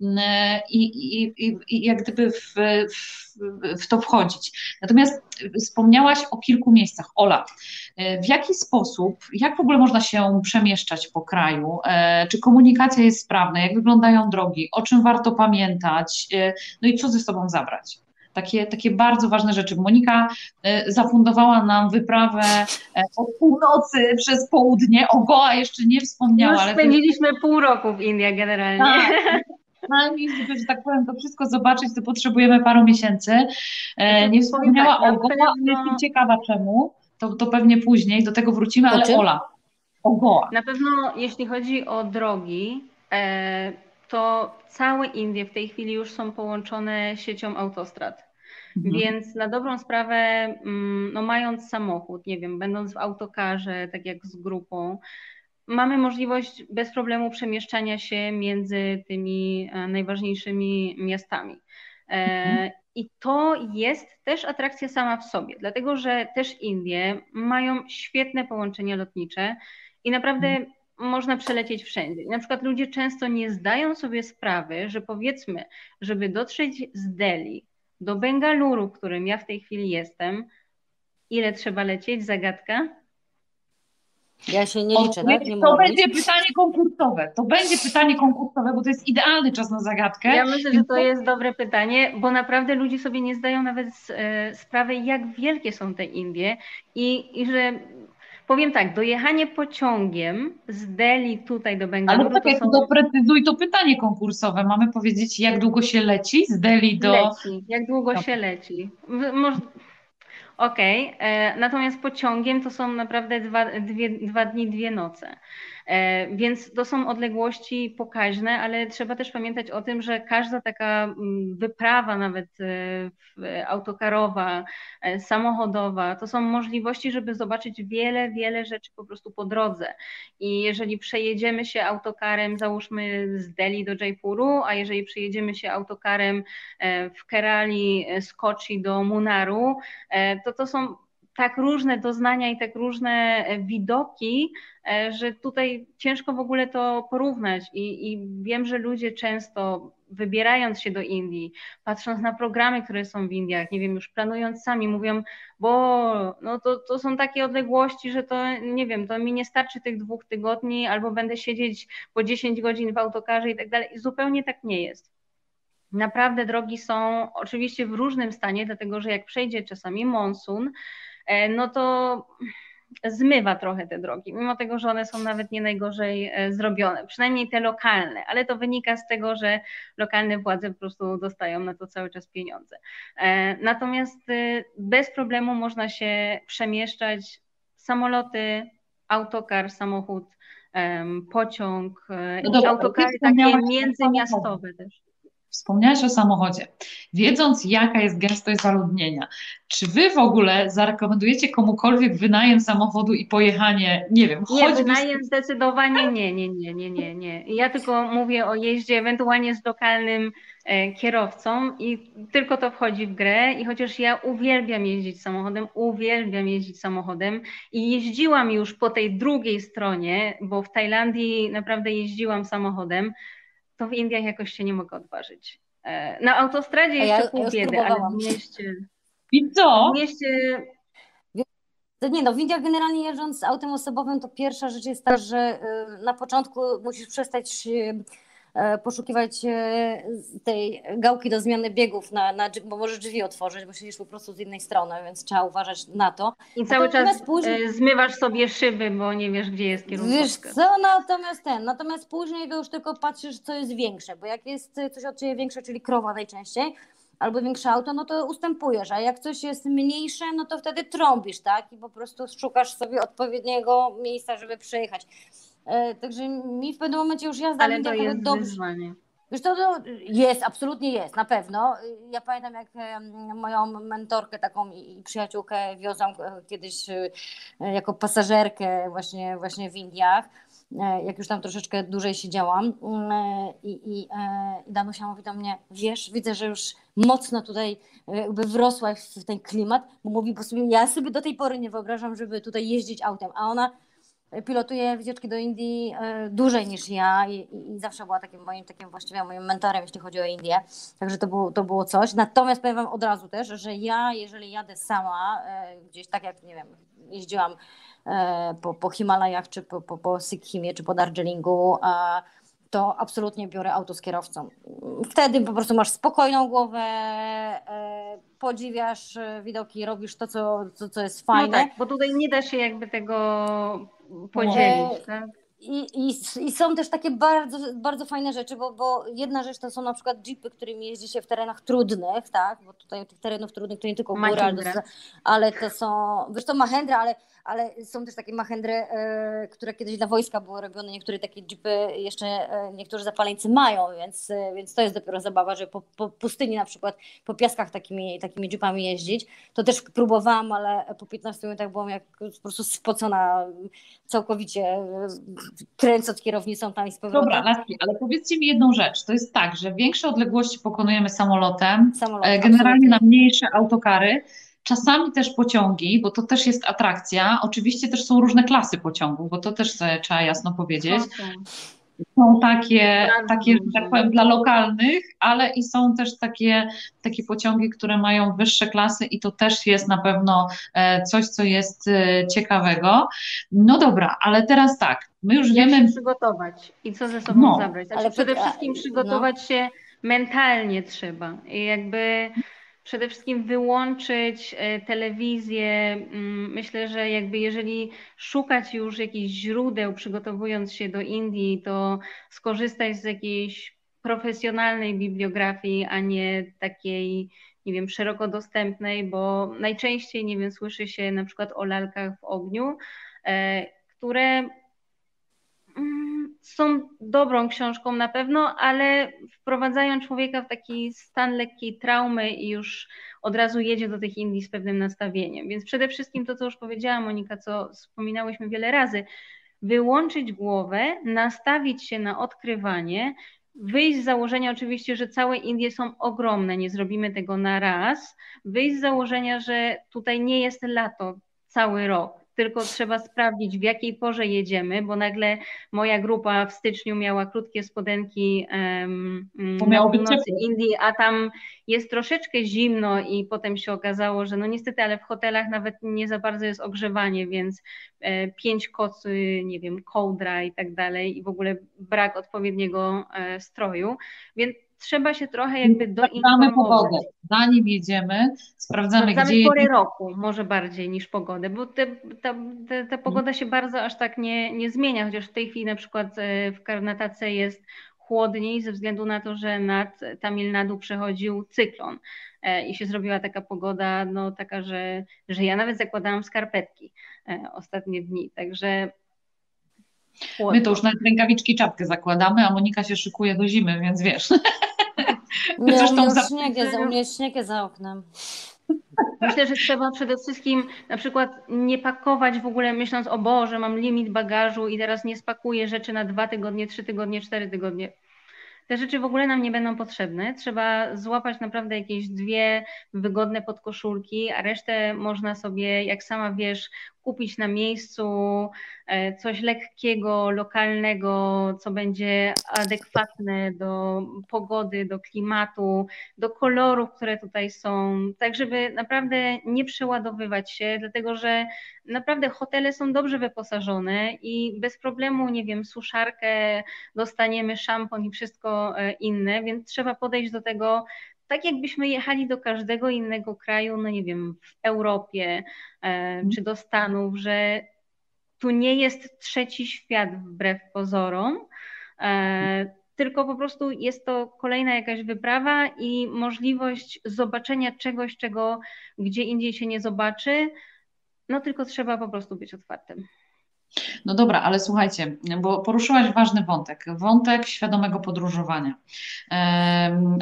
e, i, i, i, i jak gdyby w, w, w to wchodzić. Natomiast wspomniałaś o kilku miejscach. Ola, e, w jaki sposób, jak w ogóle można się przemieszczać po kraju? E, czy komunikacja jest sprawna? Jak wyglądają drogi? O czym warto pamiętać? E, no i co ze sobą zabrać? Takie, takie bardzo ważne rzeczy. Monika e, zafundowała nam wyprawę od północy przez południe. O Goa jeszcze nie wspomniała. Już ale spędziliśmy to... pół roku w Indiach generalnie. Tak. Przynajmniej, żeby, że tak powiem, to wszystko zobaczyć, to potrzebujemy paru miesięcy. Nie wspomniała tak, o Goa, ale jestem ciekawa czemu. To, to pewnie później, do tego wrócimy, ale Ola, na pewno jeśli chodzi o drogi, e, to całe Indie w tej chwili już są połączone siecią autostrad. Mhm. Więc na dobrą sprawę, mm, no mając samochód, nie wiem, będąc w autokarze, tak jak z grupą, mamy możliwość bez problemu przemieszczania się między tymi e, najważniejszymi miastami. E, mhm. I to jest też atrakcja sama w sobie, dlatego że też Indie mają świetne połączenia lotnicze. I naprawdę mhm. można przelecieć wszędzie. na przykład ludzie często nie zdają sobie sprawy, że powiedzmy, żeby dotrzeć z Delhi do Bengaluru, w którym ja w tej chwili jestem, ile trzeba lecieć? Zagadka? Ja się nie liczę, tak? Nie to będzie pytanie konkursowe. To będzie pytanie konkursowe, bo to jest idealny czas na zagadkę. Ja myślę, że to jest dobre pytanie, bo naprawdę ludzie sobie nie zdają nawet e, sprawy, jak wielkie są te Indie i, i że Powiem tak, dojechanie pociągiem z Delhi tutaj do Bengaluru. Ale tak, to są... doprecyzuj to pytanie konkursowe. Mamy powiedzieć, jak długo się leci z Delhi do. Leci, jak długo się leci. Może... Okej, okay. E, natomiast pociągiem to są naprawdę dwa, dwie, dwa dni, dwie noce. E, więc to są odległości pokaźne, ale trzeba też pamiętać o tym, że każda taka mm, wyprawa, nawet e, autokarowa, e, samochodowa, to są możliwości, żeby zobaczyć wiele, wiele rzeczy po prostu po drodze. I jeżeli przejedziemy się autokarem, załóżmy z Delhi do Jaipuru, a jeżeli przejedziemy się autokarem w Kerali z Kochi do Munaru, to to są tak różne doznania i tak różne widoki, E, że tutaj ciężko w ogóle to porównać i, i, wiem, że ludzie często wybierając się do Indii, patrząc na programy, które są w Indiach, nie wiem, już planując sami, mówią, bo no to, to są takie odległości, że to nie wiem, to mi nie starczy tych dwóch tygodni, albo będę siedzieć po 10 godzin w autokarze i tak dalej. Zupełnie tak nie jest. Naprawdę drogi są oczywiście w różnym stanie, dlatego że jak przejdzie czasami monsun, e, no to zmywa trochę te drogi, mimo tego, że one są nawet nie najgorzej e, zrobione, przynajmniej te lokalne, ale to wynika z tego, że lokalne władze po prostu dostają na to cały czas pieniądze. E, natomiast e, bez problemu można się przemieszczać samoloty, autokar, samochód, pociąg, no autokary takie międzymiastowe też. Wspomniałaś o samochodzie. Wiedząc, jaka jest gęstość zaludnienia, czy wy w ogóle zarekomendujecie komukolwiek wynajem samochodu i pojechanie, nie wiem, Nie, wynajem z... zdecydowanie nie, nie, nie, nie, nie, nie. Ja tylko mówię o jeździe ewentualnie z lokalnym e, kierowcą i tylko to wchodzi w grę i chociaż ja uwielbiam jeździć samochodem, uwielbiam jeździć samochodem i jeździłam już po tej drugiej stronie, bo w Tajlandii naprawdę jeździłam samochodem, to w Indiach jakoś się nie mogę odważyć. E, na autostradzie jeszcze ja, pół ja biedy, ale w mieście... I co? W mieście To nie no, w Indiach generalnie jeżdżąc autem osobowym, to pierwsza rzecz jest ta, że y, na początku musisz przestać poszukiwać e, tej gałki do zmiany biegów, na, na, bo możesz drzwi otworzyć, bo siedzisz po prostu z innej strony, więc trzeba uważać na to. I cały czas później... E, zmywasz sobie szyby, bo nie wiesz, gdzie jest kierunkowskaz. Wiesz co, natomiast ten, natomiast później to już tylko patrzysz, co jest większe, bo jak jest coś od Ciebie większe, czyli krowa najczęściej, albo większe auto, no to ustępujesz, a jak coś jest mniejsze, no to wtedy trąbisz, tak? I po prostu szukasz sobie odpowiedniego miejsca, żeby przejechać. E, także mi w pewnym momencie już jazda Ale to jest dobrze. wyzwanie. Wiesz, to, to jest, absolutnie jest, na pewno. Ja pamiętam, jak moją mentorkę taką i przyjaciółkę wiozłam e, kiedyś e, jako pasażerkę właśnie, właśnie w Indiach jak już tam troszeczkę dłużej siedziałam mm, i, i, i Danusia mówi do mnie, wiesz, widzę, że już mocno tutaj jakby wrosłaś w ten klimat, bo mówi, bo sobie, ja sobie do tej pory nie wyobrażam, żeby tutaj jeździć autem, a ona pilotuje wycieczki do Indii dłużej niż ja i, i, zawsze była takim moim, takim właściwie moim mentorem, jeśli chodzi o Indię, także to było, to było coś. Natomiast powiem Wam od razu też, że ja, jeżeli jadę sama, gdzieś tak jak, nie wiem, jeździłam E, po, po Himalajach, czy po, po, po Sikhimie, czy po Darjeelingu, to absolutnie biorę auto z kierowcą. Wtedy po prostu masz spokojną głowę, e, podziwiasz widoki, robisz to, co, co, co jest fajne. No tak, bo tutaj nie da się jakby tego podzielić. Tak? I, i, I są też takie bardzo, bardzo fajne rzeczy, bo, bo jedna rzecz to są na przykład jeepy, którymi jeździ się w terenach trudnych, tak? Bo tutaj tych terenów trudnych to nie tylko góra, ale, ale to są, wiesz to Mahendra, ale, ale są też takie Mahendry, e, które kiedyś dla wojska były robione, niektóre takie jeepy jeszcze e, niektórzy zapaleńcy mają, więc, e, więc to jest dopiero zabawa, że po, po pustyni na przykład, po piaskach takimi, takimi jeepami jeździć. To też próbowałam, ale po 15 minutach byłam jak po prostu spocona całkowicie kręcąc kierownicą tam i z powrotem. Dobra, Laski, ale powiedzcie mi jedną rzecz. To jest tak, że większe odległości pokonujemy samolotem, Samolot, e, generalnie absolutnie. na mniejsze autokary, czasami też pociągi, bo to też jest atrakcja. Oczywiście też są różne klasy pociągów, bo to też trzeba jasno powiedzieć. Są takie, takie, że tak powiem, dla lokalnych, ale i są też takie, takie pociągi, które mają wyższe klasy i to też jest na pewno e, coś, co jest e, ciekawego. No dobra, ale teraz tak, my już Jak wiemy... się przygotować i co ze sobą no, zabrać. Znaczy, ale przede wszystkim przygotować no. się mentalnie trzeba i jakby przede wszystkim wyłączyć e, telewizję. Mm, myślę, że jakby jeżeli szukać już jakichś źródeł, przygotowując się do Indii, to skorzystać z jakiejś profesjonalnej bibliografii, a nie takiej, nie wiem, szeroko dostępnej, bo najczęściej, nie wiem, słyszy się na przykład o lalkach w ogniu, e, które Mm, są dobrą książką na pewno, ale wprowadzają człowieka w taki stan lekkiej traumy i już od razu jedzie do tych Indii z pewnym nastawieniem. Więc przede wszystkim to, co już powiedziała Monika, co wspominałyśmy wiele razy, wyłączyć głowę, nastawić się na odkrywanie, wyjść z założenia oczywiście, że całe Indie są ogromne, nie zrobimy tego na raz, wyjść z założenia, że tutaj nie jest lato cały rok, tylko trzeba sprawdzić, w jakiej porze jedziemy, bo nagle moja grupa w styczniu miała krótkie spodenki um, na północy Indii, a tam jest troszeczkę zimno i potem się okazało, że no niestety, ale w hotelach nawet nie za bardzo jest ogrzewanie, więc e, pięć kocy, nie wiem, kołdra i tak dalej i w ogóle brak odpowiedniego e, stroju, więc trzeba się trochę jakby doinformować. pogodę. Zanim jedziemy, sprawdzamy, sprawdzamy gdzie porę roku, może bardziej niż pogodę, bo te, ta, te, ta pogoda się bardzo aż tak nie, nie zmienia, chociaż w tej chwili na przykład e, w Karnatace jest chłodniej ze względu na to, że nad Tamil Nadu przechodził cyklon e, i się zrobiła taka pogoda, no taka, że, że ja nawet zakładałam skarpetki e, ostatnie dni, także My to już nawet rękawiczki czapkę zakładamy, a Monika się szykuje do zimy, więc wiesz. (laughs) Nie, Zresztą u, mnie za... śnieg jest, u mnie śnieg jest za oknem. Myślę, że trzeba przede wszystkim na przykład nie pakować w ogóle myśląc, o Boże, mam limit bagażu i teraz nie spakuję rzeczy na dwa tygodnie, trzy tygodnie, cztery tygodnie. Te rzeczy w ogóle nam nie będą potrzebne. Trzeba złapać naprawdę jakieś dwie wygodne podkoszulki, a resztę można sobie, jak sama wiesz, kupić na miejscu e, coś lekkiego, lokalnego, co będzie adekwatne do pogody, do klimatu, do kolorów, które tutaj są, tak żeby naprawdę nie przeładowywać się, dlatego że naprawdę hotele są dobrze wyposażone i bez problemu, nie wiem, suszarkę, dostaniemy szampon i wszystko e, inne, więc trzeba podejść do tego tak jakbyśmy jechali do każdego innego kraju, no nie wiem, w Europie e, mhm. czy do Stanów, że tu nie jest trzeci świat wbrew pozorom, e, tylko po prostu jest to kolejna jakaś wyprawa i możliwość zobaczenia czegoś, czego gdzie indziej się nie zobaczy, no tylko trzeba po prostu być otwartym. No dobra, ale słuchajcie, bo poruszyłaś ważny wątek, wątek świadomego podróżowania.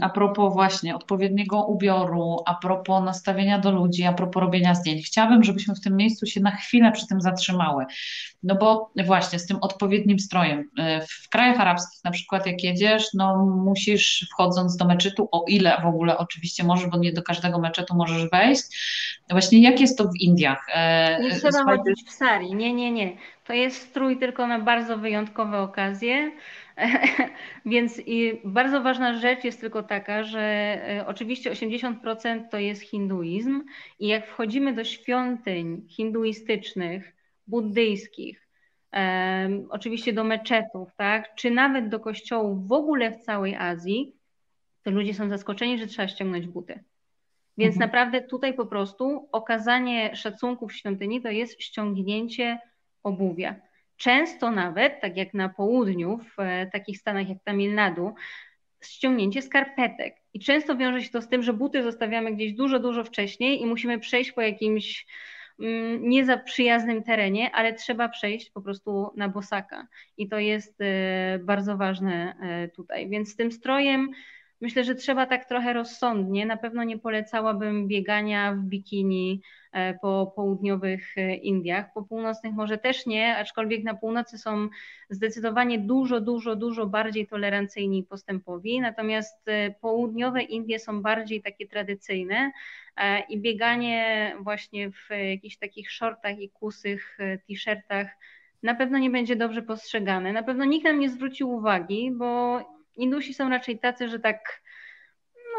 A propos właśnie odpowiedniego ubioru, a propos nastawienia do ludzi, a propos robienia zdjęć. Chciałabym, żebyśmy w tym miejscu się na chwilę przy tym zatrzymały. No bo właśnie z tym odpowiednim strojem. E, w krajach arabskich na przykład jak jedziesz, no musisz wchodząc do meczetu, o ile w ogóle oczywiście możesz, bo nie do każdego meczetu możesz wejść. Właśnie jak jest to w Indiach? Nie trzeba chodzić w sari, nie, nie, nie. To jest strój tylko na bardzo wyjątkowe okazje. (laughs) Więc i bardzo ważna rzecz jest tylko taka, że e, oczywiście 80% to jest hinduizm i jak wchodzimy do świątyń hinduistycznych, buddyjskich, um, oczywiście do meczetów, tak, czy nawet do kościołów w ogóle w całej Azji, to ludzie są zaskoczeni, że trzeba ściągnąć buty. Więc mhm. naprawdę tutaj po prostu okazanie szacunku w świątyni to jest ściągnięcie obuwia. Często nawet, tak jak na południu, w e, takich stanach jak Tamil Nadu, ściągnięcie skarpetek. I często wiąże się to z tym, że buty zostawiamy gdzieś dużo, dużo wcześniej i musimy przejść po jakimś mm, nie za przyjaznym terenie, ale trzeba przejść po prostu na bosaka. I to jest e, bardzo ważne e, tutaj. Więc z tym strojem myślę, że trzeba tak trochę rozsądnie. Na pewno nie polecałabym biegania w bikini E, po południowych e, Indiach. Po północnych może też nie, aczkolwiek na północy są zdecydowanie dużo, dużo, dużo bardziej tolerancyjni postępowi. Natomiast e, południowe Indie są bardziej takie tradycyjne i bieganie właśnie w jakichś takich shortach i kusych t-shirtach na pewno nie będzie dobrze postrzegane. Na pewno nikt nam nie zwrócił uwagi, bo Indusi są raczej tacy, że tak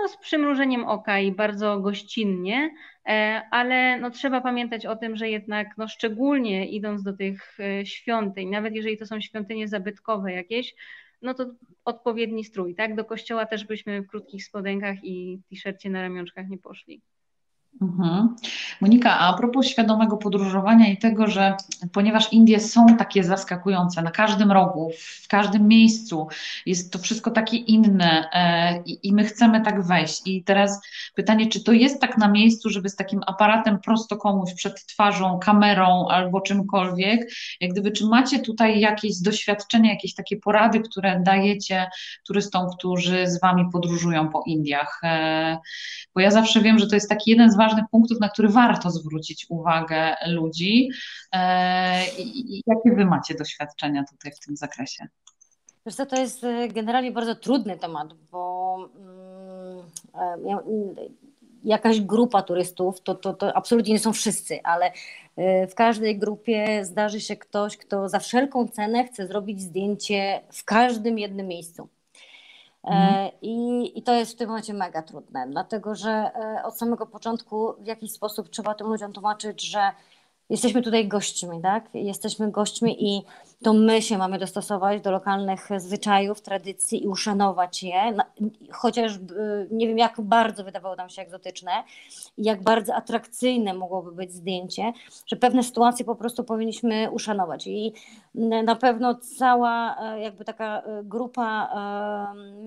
no, z przymrużeniem oka i bardzo gościnnie, e, ale no, trzeba pamiętać o tym, że jednak no, szczególnie idąc do tych e, świątyń, nawet jeżeli to są świątynie zabytkowe jakieś, no to odpowiedni strój, tak? Do kościoła też byśmy w krótkich spodenkach i t-shircie na ramionczkach nie poszli. Mhm. Monika, a propos świadomego podróżowania i tego, że ponieważ Indie są takie zaskakujące na każdym rogu, w każdym miejscu, jest to wszystko takie inne e, i, my chcemy tak wejść. I teraz pytanie, czy to jest tak na miejscu, żeby z takim aparatem prosto komuś przed twarzą, kamerą albo czymkolwiek, jak gdyby, czy macie tutaj jakieś doświadczenie, jakieś takie porady, które dajecie turystom, którzy z Wami podróżują po Indiach? E, bo ja zawsze wiem, że to jest taki jeden z ważnych punktów, na który warto zwrócić uwagę ludzi. E, I jakie Wy macie doświadczenia tutaj w tym zakresie? Wiesz co, to jest e, generalnie bardzo trudny temat, bo mm, e, jakaś grupa turystów, to, to, to absolutnie nie są wszyscy, ale w każdej grupie zdarzy się ktoś, kto za wszelką cenę chce zrobić zdjęcie w każdym jednym miejscu. Mhm. E, I, I to jest w tym momencie mega trudne, dlatego że e, od samego początku w jakiś sposób trzeba tym ludziom tłumaczyć, że jesteśmy tutaj gośćmi, tak? Jesteśmy gośćmi i to my się mamy dostosować do lokalnych zwyczajów, tradycji i uszanować je, chociaż nie wiem, jak bardzo wydawało nam się egzotyczne jak bardzo atrakcyjne mogłoby być zdjęcie, że pewne sytuacje po prostu powinniśmy uszanować. I na pewno cała e, jakby taka grupa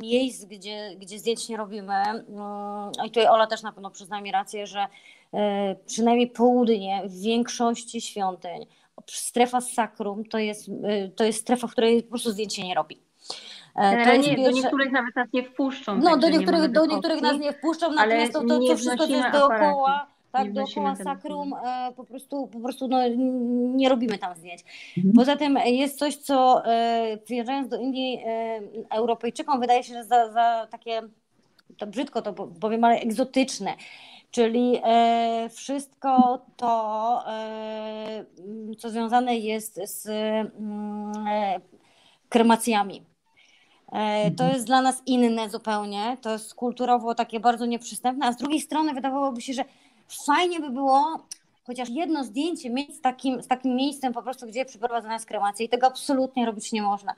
miejsc, gdzie, gdzie zdjęć nie robimy, i tutaj Ola też na pewno przyzna mi rację, że przynajmniej południe w większości świątyń strefa sakrum to jest, y, to jest strefa, w której po prostu zdjęcie nie robi. E, to nie, do niektórych nawet nas nie wpuszczą. No, do niektórych, do niektórych nas nie wpuszczą, natomiast to, to, to wszystko, co jest dookoła, tak, dookoła sakrum, e, po prostu, po prostu no, nie robimy tam zdjęć. Mhm. Poza tym jest coś, co e, przyjeżdżając do Indii Europejczykom wydaje się, że za, za takie, to brzydko to powiem, ale egzotyczne. Czyli e, wszystko to e, co związane jest z mm, e, kremacjami. To mhm. jest dla nas inne zupełnie, to jest kulturowo takie bardzo nieprzystępne, a z drugiej strony wydawałoby się, że fajnie by było chociaż jedno zdjęcie mieć z takim, z takim miejscem po prostu, gdzie przeprowadzona jest kremacja i tego absolutnie robić nie można.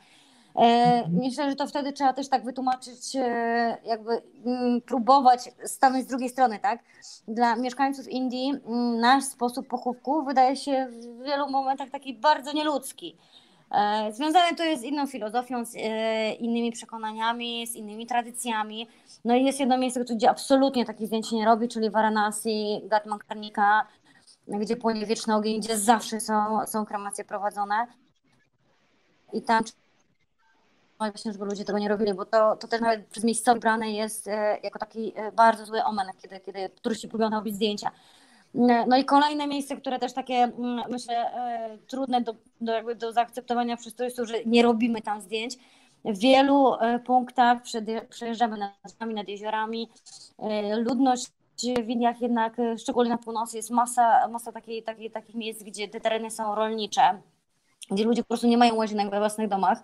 E. Myślę, że to wtedy trzeba też tak wytłumaczyć, e, jakby mm, próbować stanąć z drugiej strony, tak? Dla mieszkańców Indii mm, nasz sposób pochówku wydaje się w wielu momentach taki bardzo nieludzki. E, związane to jest z inną filozofią, z innymi przekonaniami, z innymi tradycjami. No i jest jedno miejsce, gdzie absolutnie takich zdjęć nie robi, czyli Varanasi, Gatman gdzie płonie wieczny ogień, gdzie zawsze są, są kremacje prowadzone. I tam właśnie, żeby ludzie tego nie robili, bo to, to też nawet przez miejscowych brane jest e, jako taki e, bardzo zły omen, kiedy, kiedy turyści próbują robić zdjęcia. E, no i kolejne miejsce, które też takie, mm, myślę, trudne do, do, jakby do zaakceptowania przez turystów, że nie robimy tam zdjęć. W wielu punktach przejeżdżamy nad nad jeziorami. Ludność w Indiach jednak, szczególnie na północy, jest masa, masa takiej, takich miejsc, gdzie te tereny są rolnicze gdzie ludzie po prostu nie mają łazienek we własnych domach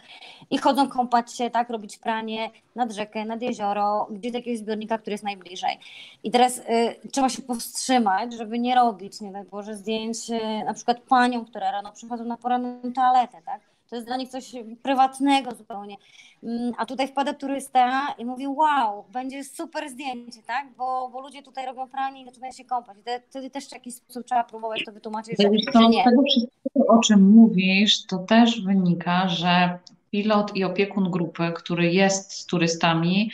i chodzą kąpać się, tak, robić pranie nad rzekę, nad jezioro, gdzie jakiegoś zbiornika, który jest najbliżej. I teraz y, trzeba się powstrzymać, żeby nie robić, nie daj Boże, zdjęć y, na przykład panią, która rano przychodzą na poranną toaletę, tak? To jest dla nich coś prywatnego zupełnie. Mm, a tutaj wpada turysta i mówi, wow, będzie super zdjęcie, tak? Bo, bo ludzie tutaj robią pranie i zaczynają się kąpać. I wtedy też w jakiś sposób trzeba próbować to wytłumaczyć, że, że nie. Z tego wszystkiego, o czym mówisz, to też wynika, że pilot i opiekun grupy, który jest z turystami,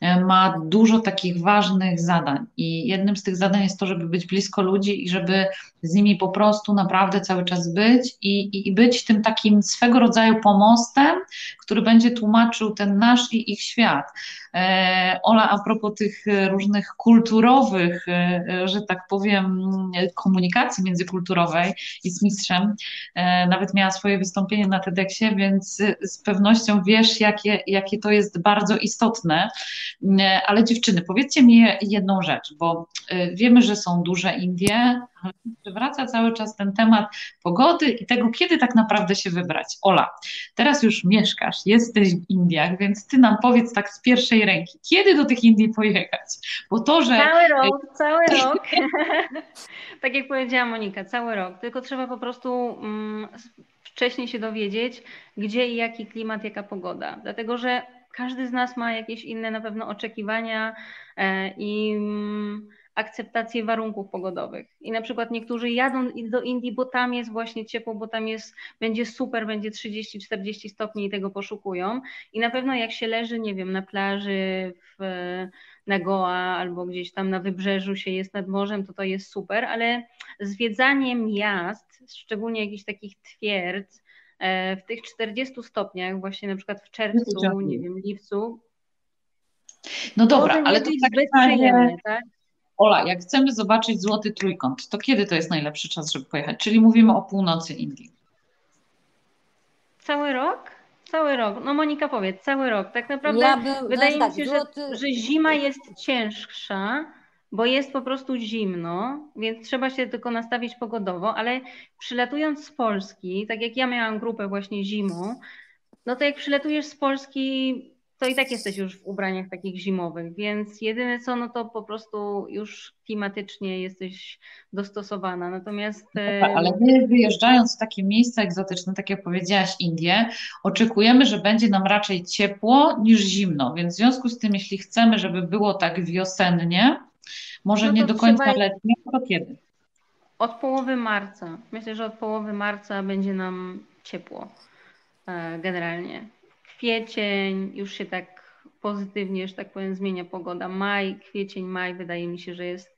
ma dużo takich ważnych zadań i jednym z tych zadań jest to, żeby być blisko ludzi i żeby z nimi po prostu naprawdę cały czas być i, i, i być tym takim swego rodzaju pomostem, który będzie tłumaczył ten nasz i ich świat. E, Ola, a propos tych różnych kulturowych, e, że tak powiem, komunikacji międzykulturowej z mistrzem, nawet miała swoje wystąpienie na TEDxie, więc z pewnością wiesz, jakie, jakie to jest bardzo istotne. E, ale dziewczyny, powiedzcie mi jedną rzecz, bo e, wiemy, że są duże Indie, ale wraca cały czas ten temat pogody i tego, kiedy tak naprawdę się wybrać. Ola, teraz już mieszkasz, jesteś w Indiach, więc ty nam powiedz tak z pierwszej ręki, kiedy do tych Indii pojechać? Bo to, że... Cały rok, cały (laughs) rok. (laughs) tak jak powiedziała Monika, cały rok. Tylko trzeba po prostu mm, wcześniej się dowiedzieć, gdzie i jaki klimat, jaka pogoda. Dlatego, że każdy z nas ma jakieś inne na pewno oczekiwania e, i mm, akceptację warunków pogodowych. I na przykład niektórzy jadą do Indii, bo tam jest właśnie ciepło, bo tam jest, będzie super, będzie 30-40 stopni i tego poszukują. I na pewno jak się leży, nie wiem, na plaży w, na Goa albo gdzieś tam na wybrzeżu się jest nad morzem, to to jest super, ale zwiedzanie miast, szczególnie jakichś takich twierdz, E, w tych 40 stopniach, właśnie na przykład w czerwcu, nie wiem, lipcu. No dobra, ale to tak przyjemne, tak? Ola, jak chcemy zobaczyć złoty trójkąt, to kiedy to jest najlepszy czas, żeby pojechać? Czyli mówimy o północy Indii. Cały rok? Cały rok. No Monika powiedz, cały rok. Tak naprawdę ja wydaje mi się, że, że zima jest cięższa, bo jest po prostu zimno, więc trzeba się tylko nastawić pogodowo, ale przylatując z Polski, tak jak ja miałam grupę właśnie zimą, no to jak przylatujesz z Polski, to i tak jesteś już w ubraniach takich zimowych, więc jedyne co, no to po prostu już klimatycznie jesteś dostosowana. Natomiast. No tak, ale my wyjeżdżając w takie miejsca egzotyczne, tak jak powiedziałaś, Indie, oczekujemy, że będzie nam raczej ciepło niż zimno. Więc w związku z tym, jeśli chcemy, żeby było tak wiosennie, może no nie do końca letnie, to kiedy? Od połowy marca. Myślę, że od połowy marca będzie nam ciepło e, generalnie. Kwiecień już się tak pozytywnie, że tak powiem, zmienia pogoda. Maj, kwiecień, maj wydaje mi się, że jest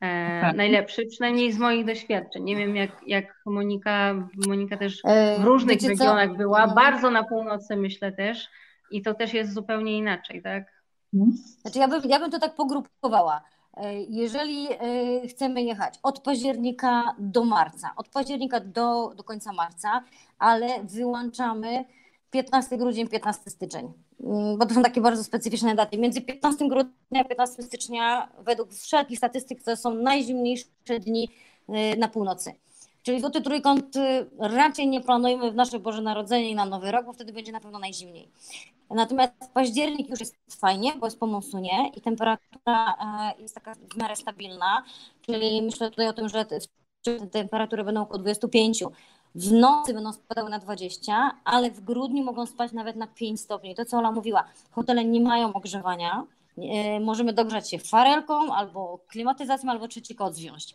e, tak. najlepszy, przynajmniej z moich doświadczeń. Nie wiem, jak, jak Monika, Monika też w różnych Wiecie regionach co? była, mhm. bardzo na północy myślę też i to też jest zupełnie inaczej, tak? Mhm. Znaczy ja bym, ja bym to tak pogrupowała. E, jeżeli e, chcemy jechać od października do marca, od października do, do końca marca, ale wyłączamy 15 grudzień, 15 styczeń, mm, bo to są takie bardzo specyficzne daty. Między 15 grudnia a 15 stycznia, według wszelkich statystyk, to są najzimniejsze dni e, na północy. Czyli złoty trójkąt y, raczej nie planujemy w nasze Boże Narodzenie i na Nowy Rok, bo wtedy będzie na pewno najzimniej. Natomiast październik już jest fajnie, bo jest po monsunie i temperatura e, jest taka w miarę stabilna, czyli myślę tutaj o tym, że temperatury będą około 25. W nocy będą spadały na 20, ale w grudniu mogą spać nawet na 5 stopni. To, co Ola mówiła, hotele nie mają ogrzewania, e, możemy dogrzać się farelką albo klimatyzacją, albo trzeci kod zwiąść.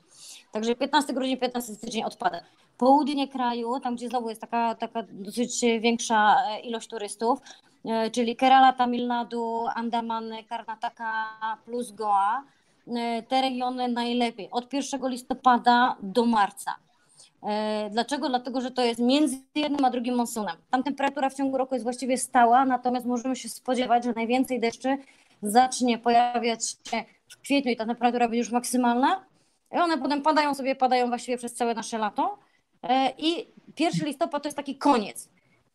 Także 15 grudnia, 15 stycznia odpada. Południe kraju, tam gdzie znowu jest taka, taka dosyć większa e, ilość turystów, E, czyli Kerala, Tamil Nadu, Andamany, Karnataka plus Goa. Te regiony najlepiej od 1 listopada do marca. E, dlaczego? Dlatego, że to jest między jednym a drugim monsunem. Tam temperatura w ciągu roku jest właściwie stała, natomiast możemy się spodziewać, że najwięcej deszczy zacznie pojawiać się w kwietniu i ta temperatura będzie już maksymalna. I one potem padają sobie, padają właściwie przez całe nasze lato. I 1 listopad to jest taki koniec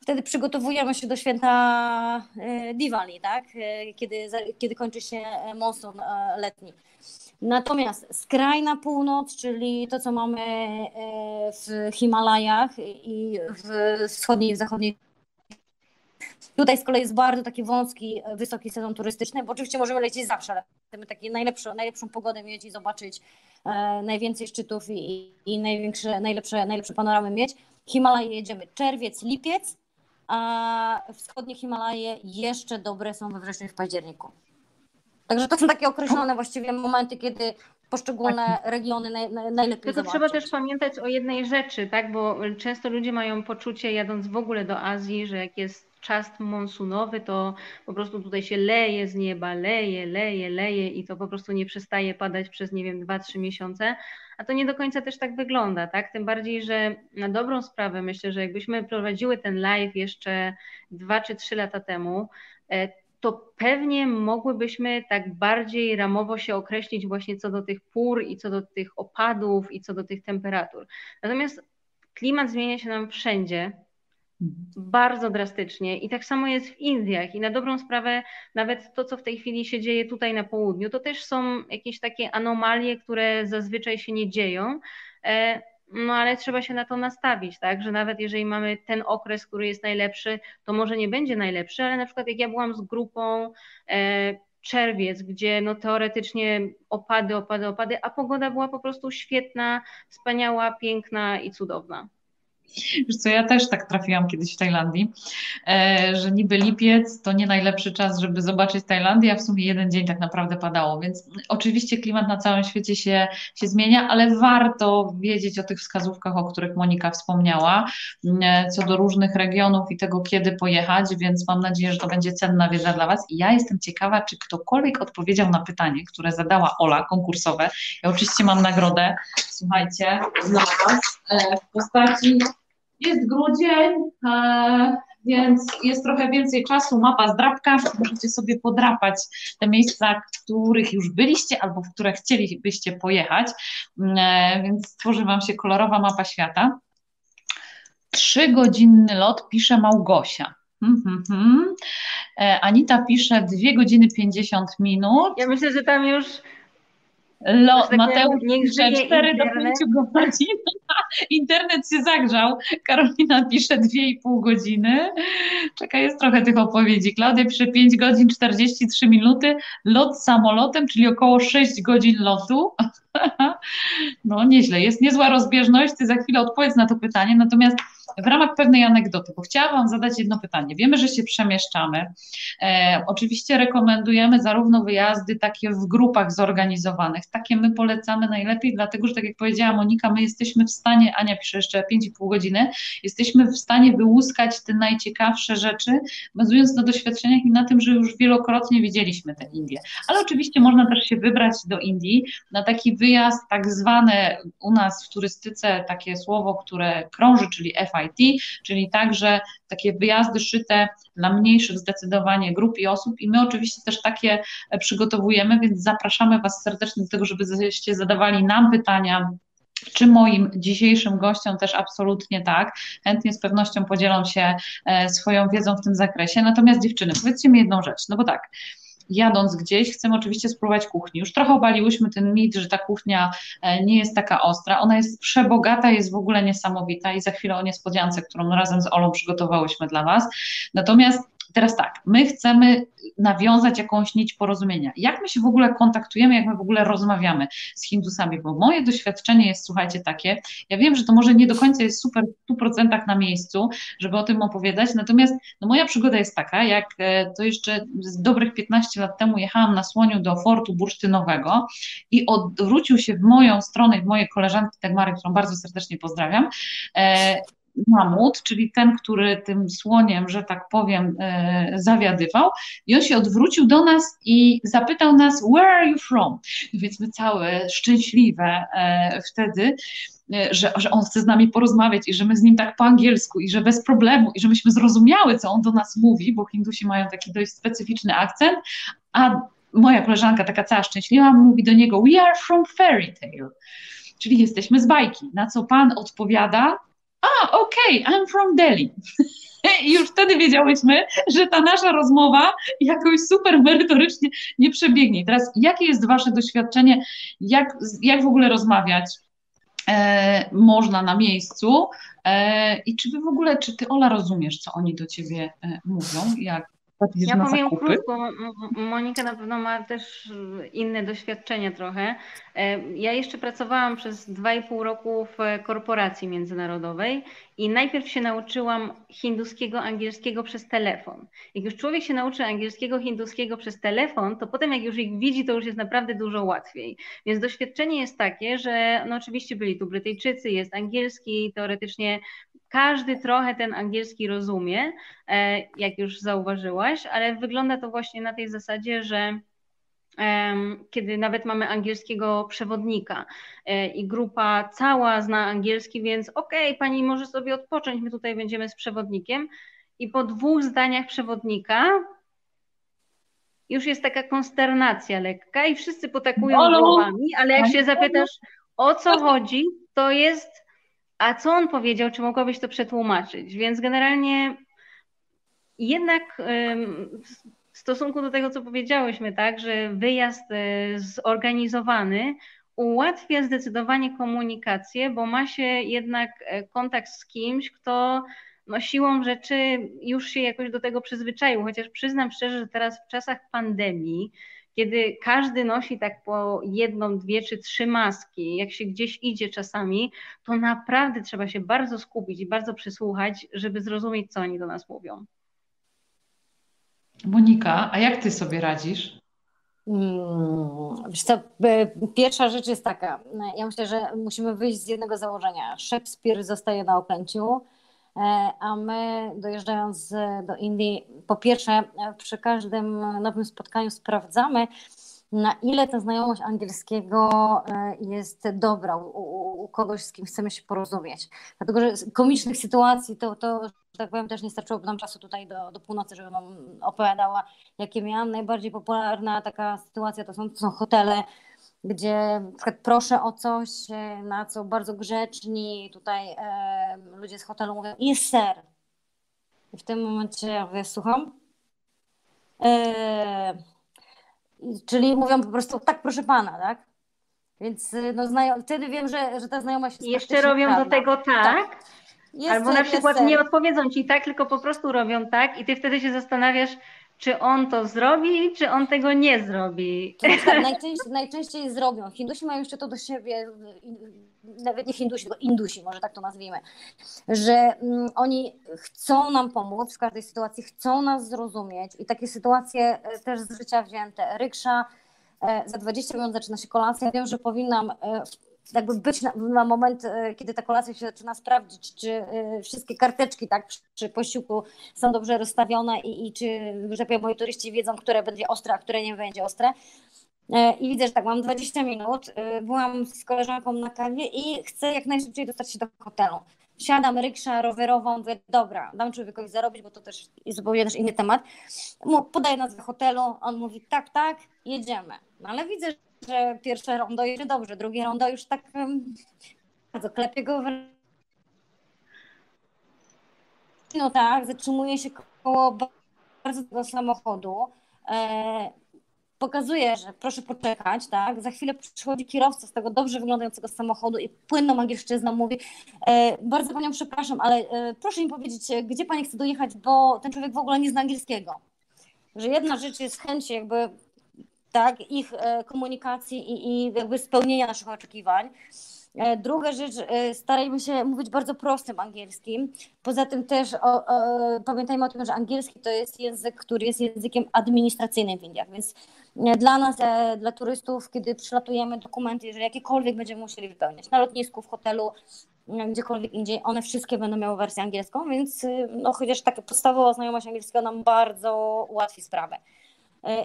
wtedy przygotowujemy się do święta e, Diwali, tak? E, kiedy, kiedy kończy się e, monsun Natomiast skrajna północ, czyli to, co mamy w Himalajach i w wschodniej i zachodniej Tutaj z kolei jest bardzo taki wąski, wysoki sezon turystyczny, bo oczywiście możemy lecieć zawsze, ale chcemy taką najlepszą, najlepszą pogodę mieć i zobaczyć e, najwięcej szczytów i, i największe, najlepsze, najlepsze panoramy mieć. Himalaje jedziemy czerwiec, lipiec, a wschodnie Himalaje jeszcze dobre są we wrześniu w październiku. Także to są takie określone właściwie momenty, kiedy poszczególne tak. regiony naj, najlepiej Tylko zobaczyć. trzeba też pamiętać o jednej rzeczy, tak? bo często ludzie mają poczucie, jadąc w ogóle do Azji, że jak jest czas monsunowy, to po prostu tutaj się leje z nieba, leje, leje, leje i to po prostu nie przestaje padać przez, nie wiem, 2-3 miesiące, a to nie do końca też tak wygląda, tak? Tym bardziej, że na dobrą sprawę myślę, że jakbyśmy prowadziły ten live jeszcze 2 czy 3 lata temu, e, to pewnie mogłybyśmy tak bardziej ramowo się określić właśnie co do tych pór i co do tych opadów i co do tych temperatur. Natomiast klimat zmienia się nam wszędzie, bardzo drastycznie i tak samo jest w Indiach. I na dobrą sprawę nawet to, co w tej chwili się dzieje tutaj na południu, to też są jakieś takie anomalie, które zazwyczaj się nie dzieją, e, no ale trzeba się na to nastawić, tak, że nawet jeżeli mamy ten okres, który jest najlepszy, to może nie będzie najlepszy, ale na przykład jak ja byłam z grupą e, czerwiec, gdzie no teoretycznie opady, opady, opady, a pogoda była po prostu świetna, wspaniała, piękna i cudowna. Wiesz co, ja też tak trafiłam kiedyś w Tajlandii, e, że niby lipiec to nie najlepszy czas, żeby zobaczyć Tajlandię, a w sumie jeden dzień tak naprawdę padało, więc oczywiście klimat na całym świecie się, się zmienia, ale warto wiedzieć o tych wskazówkach, o których Monika wspomniała, e, co do różnych regionów i tego, kiedy pojechać, więc mam nadzieję, że to będzie cenna wiedza dla Was. I ja jestem ciekawa, czy ktokolwiek odpowiedział na pytanie, które zadała Ola, konkursowe. Ja oczywiście mam nagrodę, słuchajcie, dla Was e, w postaci jest grudzień, e, więc jest trochę więcej czasu, mapa zdrabka, możecie sobie podrapać te miejsca, w których już byliście albo w które chcielibyście pojechać, e, więc stworzy Wam się kolorowa mapa świata. Trzygodzinny lot pisze Małgosia. Hmm, Anita pisze 2 godziny 50 minut. Ja myślę, że tam już Lo, tak Mateusz pisze 4 do 5 godzin. (laughs) Internet się zagrzał. Karolina pisze 2,5 godziny. Czekaj, jest trochę tych opowiedzi. Klaudia pisze 5 godzin 43 minuty. Lot samolotem, czyli około 6 godzin lotu. (laughs) No nieźle, jest niezła rozbieżność. Ty za chwilę odpowiedz na to pytanie. Natomiast w ramach pewnej anegdoty, bo chciałam Wam zadać jedno pytanie. Wiemy, że się przemieszczamy. E, oczywiście rekomendujemy zarówno wyjazdy takie w grupach zorganizowanych. Takie my polecamy najlepiej, dlatego że tak jak powiedziała Monika, my jesteśmy w stanie, Ania pisze jeszcze 5,5 godziny, jesteśmy w stanie wyłuskać te najciekawsze rzeczy, bazując na doświadczeniach i na tym, że już wielokrotnie widzieliśmy te Indie. Ale oczywiście można też się wybrać do Indii na taki wyjazd, tak zwane u nas w turystyce takie słowo, które krąży, czyli FI IT, czyli także takie wyjazdy szyte dla mniejszych zdecydowanie grup i osób i my oczywiście też takie e, przygotowujemy, więc zapraszamy Was serdecznie do tego, żebyście zadawali nam pytania, czy moim dzisiejszym gościom też absolutnie tak. Chętnie z pewnością podzielą się e, swoją wiedzą w tym zakresie. Natomiast dziewczyny, powiedzcie mi jedną rzecz, no bo tak, jadąc gdzieś, chcemy oczywiście spróbować kuchni. Już trochę obaliłyśmy ten mit, że ta kuchnia e, nie jest taka ostra. Ona jest przebogata, jest w ogóle niesamowita i za chwilę o niespodziance, którą razem z Olą przygotowałyśmy dla Was. Natomiast Teraz tak, my chcemy nawiązać jakąś nić porozumienia. Jak my się w ogóle kontaktujemy, jak my w ogóle rozmawiamy z Hindusami? Bo moje doświadczenie jest, słuchajcie, takie, ja wiem, że to może nie do końca jest super w 100% na miejscu, żeby o tym opowiadać, natomiast no, moja przygoda jest taka, jak e, to jeszcze z dobrych 15 lat temu jechałam na słoniu do fortu bursztynowego i odwrócił się w moją stronę, w mojej koleżanki Tegmary, którą bardzo serdecznie pozdrawiam, e, mamut, czyli ten, który tym słoniem, że tak powiem, e, zawiadywał, i on się odwrócił do nas i zapytał nas, Where are you from? Więc my całe szczęśliwe e, wtedy. E, że, że on chce z nami porozmawiać i że my z nim tak po angielsku i że bez problemu i że myśmy zrozumiały, co on do nas mówi, bo Hindusi mają taki dość specyficzny akcent, a moja koleżanka taka cała szczęśliwa mówi do niego we are from fairy tale, czyli jesteśmy z bajki, na co pan odpowiada a, okej, okay, I'm from Delhi. (laughs) I już wtedy wiedziałyśmy, że ta nasza rozmowa jakoś super merytorycznie nie przebiegnie. teraz, jakie jest Wasze doświadczenie, jak, jak w ogóle rozmawiać e, można na miejscu e, i czy Wy w ogóle, czy Ty Ola rozumiesz, co oni do Ciebie e, mówią, jak ja powiem krótko, Monika na pewno ma też inne doświadczenia trochę. E, ja jeszcze pracowałam przez 2,5 roku w korporacji międzynarodowej i najpierw się nauczyłam hinduskiego, angielskiego przez telefon. Jak już człowiek się nauczy angielskiego, hinduskiego przez telefon, to potem jak już ich widzi, to już jest naprawdę dużo łatwiej. Więc doświadczenie jest takie, że no oczywiście byli tu Brytyjczycy, jest angielski, teoretycznie każdy trochę ten angielski rozumie, e, jak już zauważyłaś, ale wygląda to właśnie na tej zasadzie, że kiedy nawet mamy angielskiego przewodnika e, i grupa cała zna angielski, więc okej, okay, pani może sobie odpocząć, my tutaj będziemy z przewodnikiem. I po dwóch zdaniach przewodnika już jest taka konsternacja lekka i wszyscy potakują głowami, ale jak się zapytasz o co chodzi, to jest a co on powiedział, czy mogłabyś to przetłumaczyć? Więc generalnie jednak stosunku do tego, co powiedziałyśmy, tak, że wyjazd e, zorganizowany ułatwia zdecydowanie komunikację, bo ma się jednak e, kontakt z kimś, kto no, siłą rzeczy już się jakoś do tego przyzwyczaił. Chociaż przyznam szczerze, że teraz w czasach pandemii, kiedy każdy nosi tak po jedną, dwie czy trzy maski, jak się gdzieś idzie czasami, to naprawdę trzeba się bardzo skupić i bardzo przysłuchać, żeby zrozumieć, co oni do nas mówią. Monika, a jak ty sobie radzisz? Hmm, wiesz co, pierwsza rzecz jest taka. Ja myślę, że musimy wyjść z jednego założenia. Szekspir zostaje na okręciu, E, a my dojeżdżając do Indii, po pierwsze e, przy każdym nowym spotkaniu sprawdzamy, na ile ta znajomość angielskiego e, jest dobra u, u, kogoś, z kim chcemy się porozumieć. Dlatego, że komicznych sytuacji to, to że tak powiem, też nie starczyłoby nam czasu tutaj do, do północy, żebym wam opowiadała, jakie miałam. Najbardziej popularna taka sytuacja to są, to są hotele, gdzie na proszę o coś, e, na co bardzo grzeczni tutaj e, ludzie z hotelu mówią, jest ser. I w tym momencie ja mówię, słucham. E, czyli mówią po prostu, tak proszę pana, tak? Więc e, no, znajo- wtedy wiem, że, że ta znajomość jest Jeszcze robią prawda. do tego tak. tak. Albo na przykład nie odpowiedzą ci tak, tylko po prostu robią tak i ty wtedy się zastanawiasz, czy on to zrobi, czy on tego nie zrobi. Tak, (laughs) najczęściej, najczęściej zrobią. Hindusi mają jeszcze to do siebie, nawet nie Hindusi, tylko Indusi, może tak to nazwijmy, że mm, oni chcą nam pomóc w każdej sytuacji, chcą nas zrozumieć i takie sytuacje e, też z życia wzięte. Ryksza, e, za 20 minut zaczyna się kolacja. Wiem, że powinnam e, jakby być na, na, moment, kiedy ta kolacja się zaczyna sprawdzić, czy wszystkie karteczki tak przy posiłku są dobrze rozstawione i, i czy, że moi turyści wiedzą, które będzie ostre, a które nie będzie ostre. E, I widzę, że tak, mam 20 minut, byłam z koleżanką na kawie i chcę jak najszybciej dostać się do hotelu. Wsiadam ryksza rowerową, mówię, dobra, dam człowiekowi zarobić, bo to też jest zupełnie też inny temat. Podaję nazwę hotelu, on mówi, tak, tak, jedziemy. No ale widzę, że pierwsze rondo jedzie dobrze, drugie rondo już tak bardzo klepie go w... No tak, zatrzymuje się koło bardzo samochodu. E, pokazuje, że proszę poczekać, tak? Za chwilę przychodzi kierowca z tego dobrze wyglądającego samochodu i płynną angielszczyzną mówi, e, bardzo panią przepraszam, ale e, proszę mi powiedzieć, e, gdzie pani chce dojechać, bo ten człowiek w ogóle nie zna angielskiego. Że jedna rzecz jest chęć jakby tak, ich e, komunikacji i, i jakby spełnienia naszych oczekiwań, druga rzecz, e, starajmy się mówić bardzo prostym angielskim. Poza tym też o, o, pamiętajmy o tym, że angielski to jest język, który jest językiem administracyjnym w Indiach, więc e, dla nas, dla turystów, kiedy przylatujemy dokumenty, jeżeli jakiekolwiek będziemy musieli wypełniać na lotnisku, w hotelu, gdziekolwiek indziej, one wszystkie będą miały wersję angielską, więc no, chociaż taka podstawowa znajomość angielskiego nam bardzo ułatwi sprawę.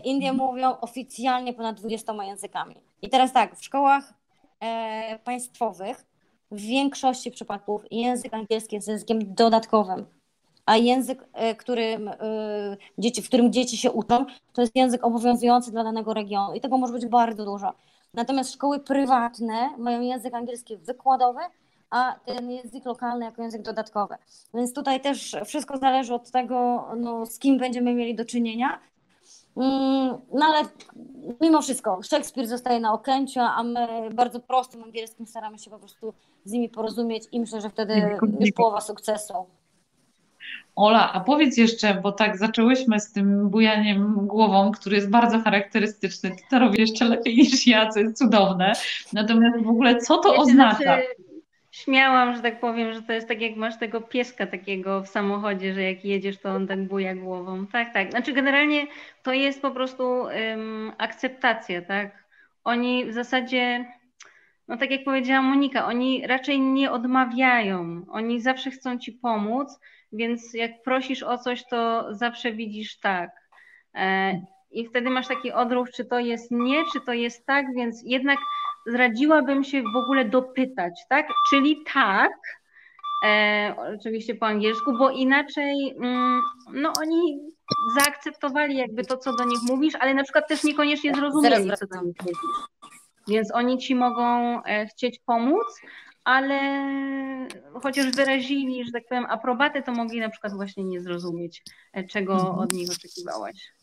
Indie mhm. mówią oficjalnie ponad 20 językami. I teraz tak, w szkołach e, państwowych w większości przypadków język angielski jest językiem dodatkowym, a język, e, którym, e, dzieci, w którym dzieci się uczą, to jest język obowiązujący dla danego regionu i tego może być bardzo dużo. Natomiast szkoły prywatne mają język angielski wykładowy, a ten język lokalny jako język dodatkowy. Więc tutaj też wszystko zależy od tego, no, z kim będziemy mieli do czynienia no ale mimo wszystko, Szekspir zostaje na Okęciu, a my bardzo prostym angielskim staramy się po prostu z nimi porozumieć i myślę, że wtedy już połowa sukcesu. Ola, a powiedz jeszcze, bo tak zaczęłyśmy z tym bujaniem głową, który jest bardzo charakterystyczny. Ty to robisz jeszcze lepiej niż ja, co jest cudowne. Natomiast w ogóle co to Wiecie, oznacza? Znaczy, śmiałam, że tak powiem, że to jest tak jak masz tego pieska takiego w samochodzie, że jak jedziesz, to on tak buja głową. Tak, tak. Znaczy generalnie to jest po prostu um, akceptacja, tak? Oni w zasadzie, no tak jak powiedziała Monika, oni raczej nie odmawiają. Oni zawsze chcą ci pomóc, więc jak prosisz o coś, to zawsze widzisz tak. E, I wtedy masz taki odruch, czy to jest nie, czy to jest tak, więc jednak zradziłabym się w ogóle dopytać, tak? Czyli tak, e, oczywiście po angielsku, bo inaczej mm, no oni zaakceptowali jakby to, co do nich mówisz, ale na przykład też niekoniecznie zrozumieli, co do nich mówisz. Więc oni ci mogą e, chcieć pomóc, ale chociaż wyrazili, że tak powiem, aprobatę, to mogli na przykład właśnie nie zrozumieć, e, czego mhm. od nich oczekiwałaś.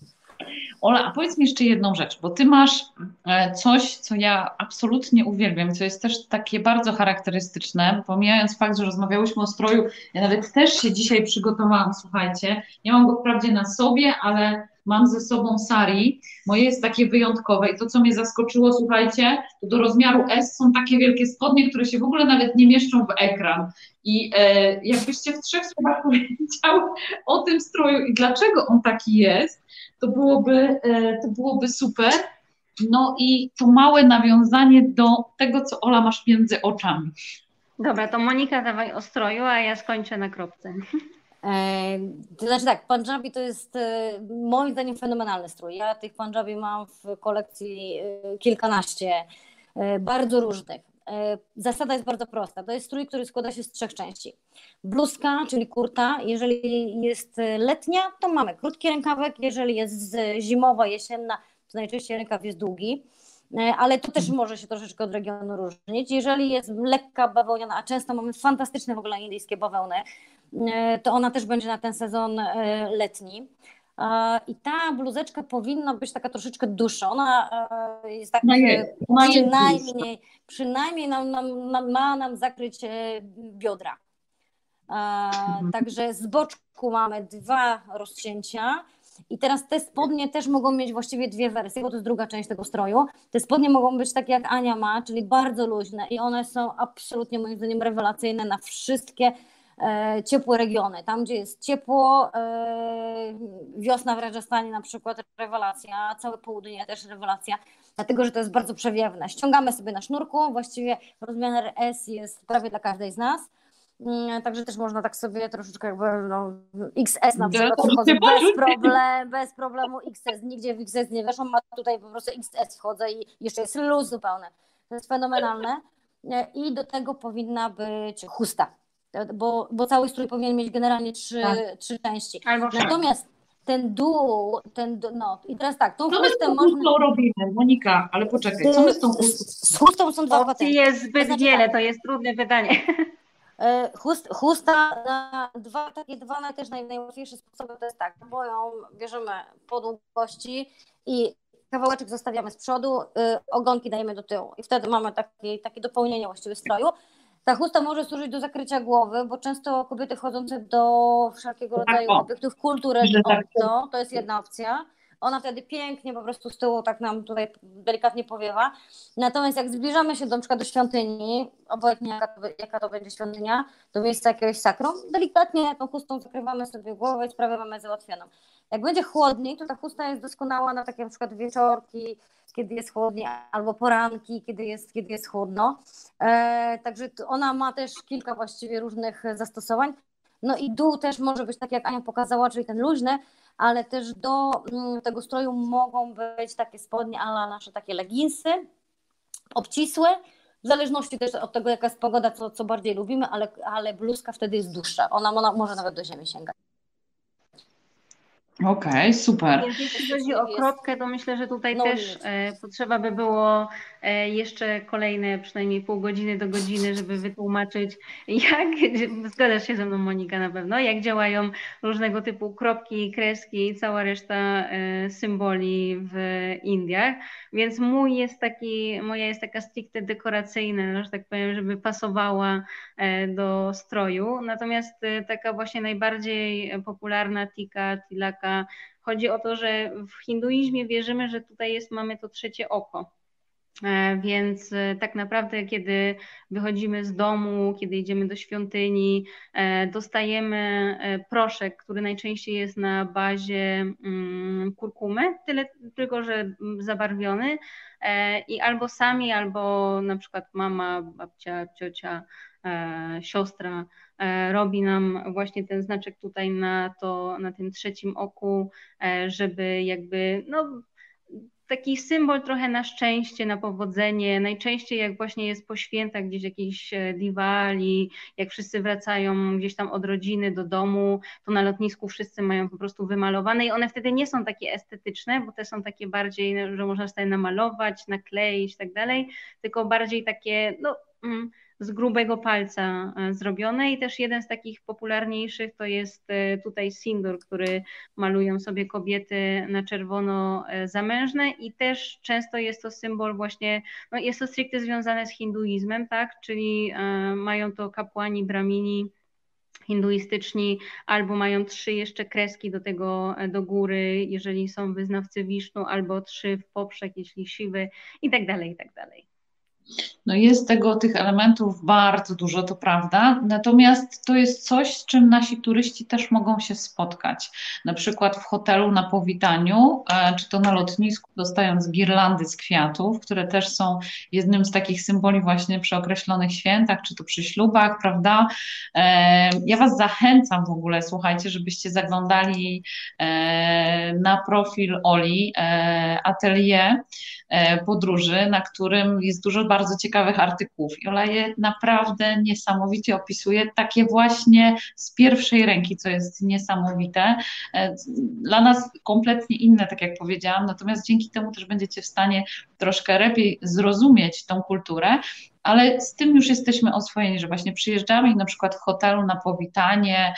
Ola, a powiedz mi jeszcze jedną rzecz, bo ty masz e, coś, co ja absolutnie uwielbiam, co jest też takie bardzo charakterystyczne, pomijając fakt, że rozmawiałyśmy o stroju, ja nawet też się dzisiaj przygotowałam, słuchajcie, nie mam go wprawdzie na sobie, ale mam ze sobą sari, moje jest takie wyjątkowe i to, co mnie zaskoczyło, słuchajcie, to do rozmiaru S są takie wielkie spodnie, które się w ogóle nawet nie mieszczą w ekran. I e, jakbyście w trzech słowach (laughs) powiedział o tym stroju i dlaczego on taki jest, to byłoby, e, to byłoby super. No i to małe nawiązanie do tego, co Ola masz między oczami. Dobra, to Monika dawaj o stroju, a ja skończę na kropce. (laughs) E, to znaczy tak, Punjabi to jest e, moim zdaniem fenomenalny strój. Ja tych Punjabi mam w kolekcji kilkanaście, bardzo różnych. Zasada jest bardzo prosta. To jest strój, który składa się z trzech części. Bluzka, czyli kurta, jeżeli jest letnia, to mamy krótki rękawek, jeżeli jest zimowa, jesienna, to najczęściej rękaw jest długi, e, ale to też może się troszeczkę od regionu różnić. Jeżeli jest lekka bawełniana, a często mamy fantastyczne w ogóle indyjskie bawełny, e, to ona też będzie na ten sezon e, letni. I ta bluzeczka powinna być taka troszeczkę dłuższa. Ona jest tak przynajmniej, przynajmniej nam, nam, nam, ma nam zakryć biodra. Mhm. Także z boczku mamy dwa rozcięcia. I teraz te spodnie też mogą mieć właściwie dwie wersje, bo to jest druga część tego stroju. Te spodnie mogą być takie jak Ania ma, czyli bardzo luźne i one są absolutnie moim zdaniem rewelacyjne na wszystkie e, ciepłe regiony. Tam, gdzie jest ciepło, e, wiosna w Rajasthanie na przykład rewelacja, całe południe też rewelacja, dlatego, że to jest bardzo przewiewne. Ściągamy sobie na sznurku, właściwie rozmiar S jest prawie dla każdej z nas. Mm, także też można tak sobie troszeczkę jakby no, XS na przykład wchodzę bez, problem, bez problemu XS, nigdzie w XS nie weszłam, a tutaj po prostu XS wchodzę i jeszcze jest luz zupełny. To jest fenomenalne i do tego powinna być chusta, bo, bo cały strój powinien mieć generalnie trzy, tak. trzy części. Natomiast ten dół, ten, no i teraz tak, tą chustę my z tą można... robimy, Monika, ale poczekaj, co my z tą chustą? Z chustą są dwa patenty. jest zbyt to znaczy, wiele, tak. to jest trudne pytanie. (laughs) E, chust, chusta na dwa, takie dwa też naj, najłatwiejsze sposoby to jest tak, bo ją bierzemy po długości i kawałeczek zostawiamy z przodu, y, ogonki dajemy do tyłu i wtedy mamy takie, takie dopełnienie właściwie stroju. Ta chusta może służyć do zakrycia głowy, bo często kobiety wchodzące do wszelkiego Tak, rodzaju obiektów kultury, Że tak. to, to jest jedna opcja. Ona wtedy pięknie po prostu z tyłu tak nam tutaj delikatnie powiewa. Natomiast jak zbliżamy się do, na przykład do świątyni, obojętnie jaka to, jaka to będzie świątynia, do miejsca jakiegoś sakrum, delikatnie tą chustą zakrywamy sobie głowę i sprawę mamy załatwioną. Jak będzie chłodniej, to ta chusta jest doskonała na takie na przykład wieczorki, kiedy jest chłodniej, albo poranki, kiedy jest, kiedy jest chłodno. E, także ona ma też kilka właściwie różnych zastosowań. No i dół też może być tak, jak Ania pokazała, czyli ten luźny, ale też do mm, tego stroju mogą być takie spodnie, ale nasze takie leginsy, obcisłe, w zależności też od tego, jaka jest pogoda, co, co bardziej lubimy, ale, ale bluzka wtedy jest dłuższa. Ona, ona może nawet do ziemi sięgać. Okej, super. Więc jeśli chodzi o kropkę, to myślę, że tutaj No też e, potrzeba by było jeszcze kolejne przynajmniej pół godziny do godziny, żeby wytłumaczyć, jak, zgadzasz się ze mną Monika na pewno, jak działają różnego typu kropki, kreski i cała reszta e, symboli w Indiach. Więc mój jest taki, moja jest taka stricte dekoracyjna, że tak powiem, żeby pasowała e, do stroju. Natomiast e, taka właśnie najbardziej popularna tika, tilaka, Chodzi o to, że w hinduizmie wierzymy, że tutaj jest, mamy to trzecie oko. E, Więc e, tak naprawdę, kiedy wychodzimy z domu, kiedy idziemy do świątyni, e, dostajemy proszek, który najczęściej jest na bazie mm, kurkumy, tyle tylko, że mm, zabarwiony i albo sami, albo na przykład mama, babcia, ciocia, siostra robi nam właśnie ten znaczek tutaj na to, na tym trzecim oku, żeby jakby, no taki symbol trochę na szczęście, na powodzenie. Najczęściej jak właśnie jest po świętach gdzieś jakiś e, Diwali, jak wszyscy wracają gdzieś tam od rodziny do domu, to na lotnisku wszyscy mają po prostu wymalowane i one wtedy nie są takie estetyczne, bo te są takie bardziej, no, że można sobie namalować, nakleić i tak dalej, tylko bardziej takie, no... Mm, z grubego palca e, zrobione. I też jeden z takich popularniejszych to jest e, tutaj sindur, który malują sobie kobiety na czerwono e, zamężne. I też często jest to symbol właśnie, no jest to stricte związane z hinduizmem, tak, czyli mają to kapłani, bramini, hinduistyczni, albo mają trzy jeszcze kreski do tego do góry, jeżeli są wyznawcy Wisznu, albo trzy w poprzek, jeśli siwy i tak dalej, i tak dalej. No jest tego, tych elementów bardzo dużo, to prawda. Natomiast to jest coś, z czym nasi turyści też mogą się spotkać. Na przykład w hotelu na powitaniu, e, czy to na lotnisku, dostając girlandy z kwiatów, które też są jednym z takich symboli właśnie przy określonych świętach, czy to przy ślubach, prawda? E, ja Was zachęcam w ogóle, słuchajcie, żebyście zaglądali e, na profil Oli Atelier podróży, na którym jest dużo bardzo bardzo ciekawych artykułów. I Ola je naprawdę niesamowicie opisuje, takie właśnie z pierwszej ręki, co jest niesamowite. E, dla nas kompletnie inne, tak jak powiedziałam, natomiast dzięki temu też będziecie w stanie troszkę lepiej zrozumieć tą kulturę, ale z tym już jesteśmy oswojeni, że właśnie przyjeżdżamy i na przykład w hotelu na powitanie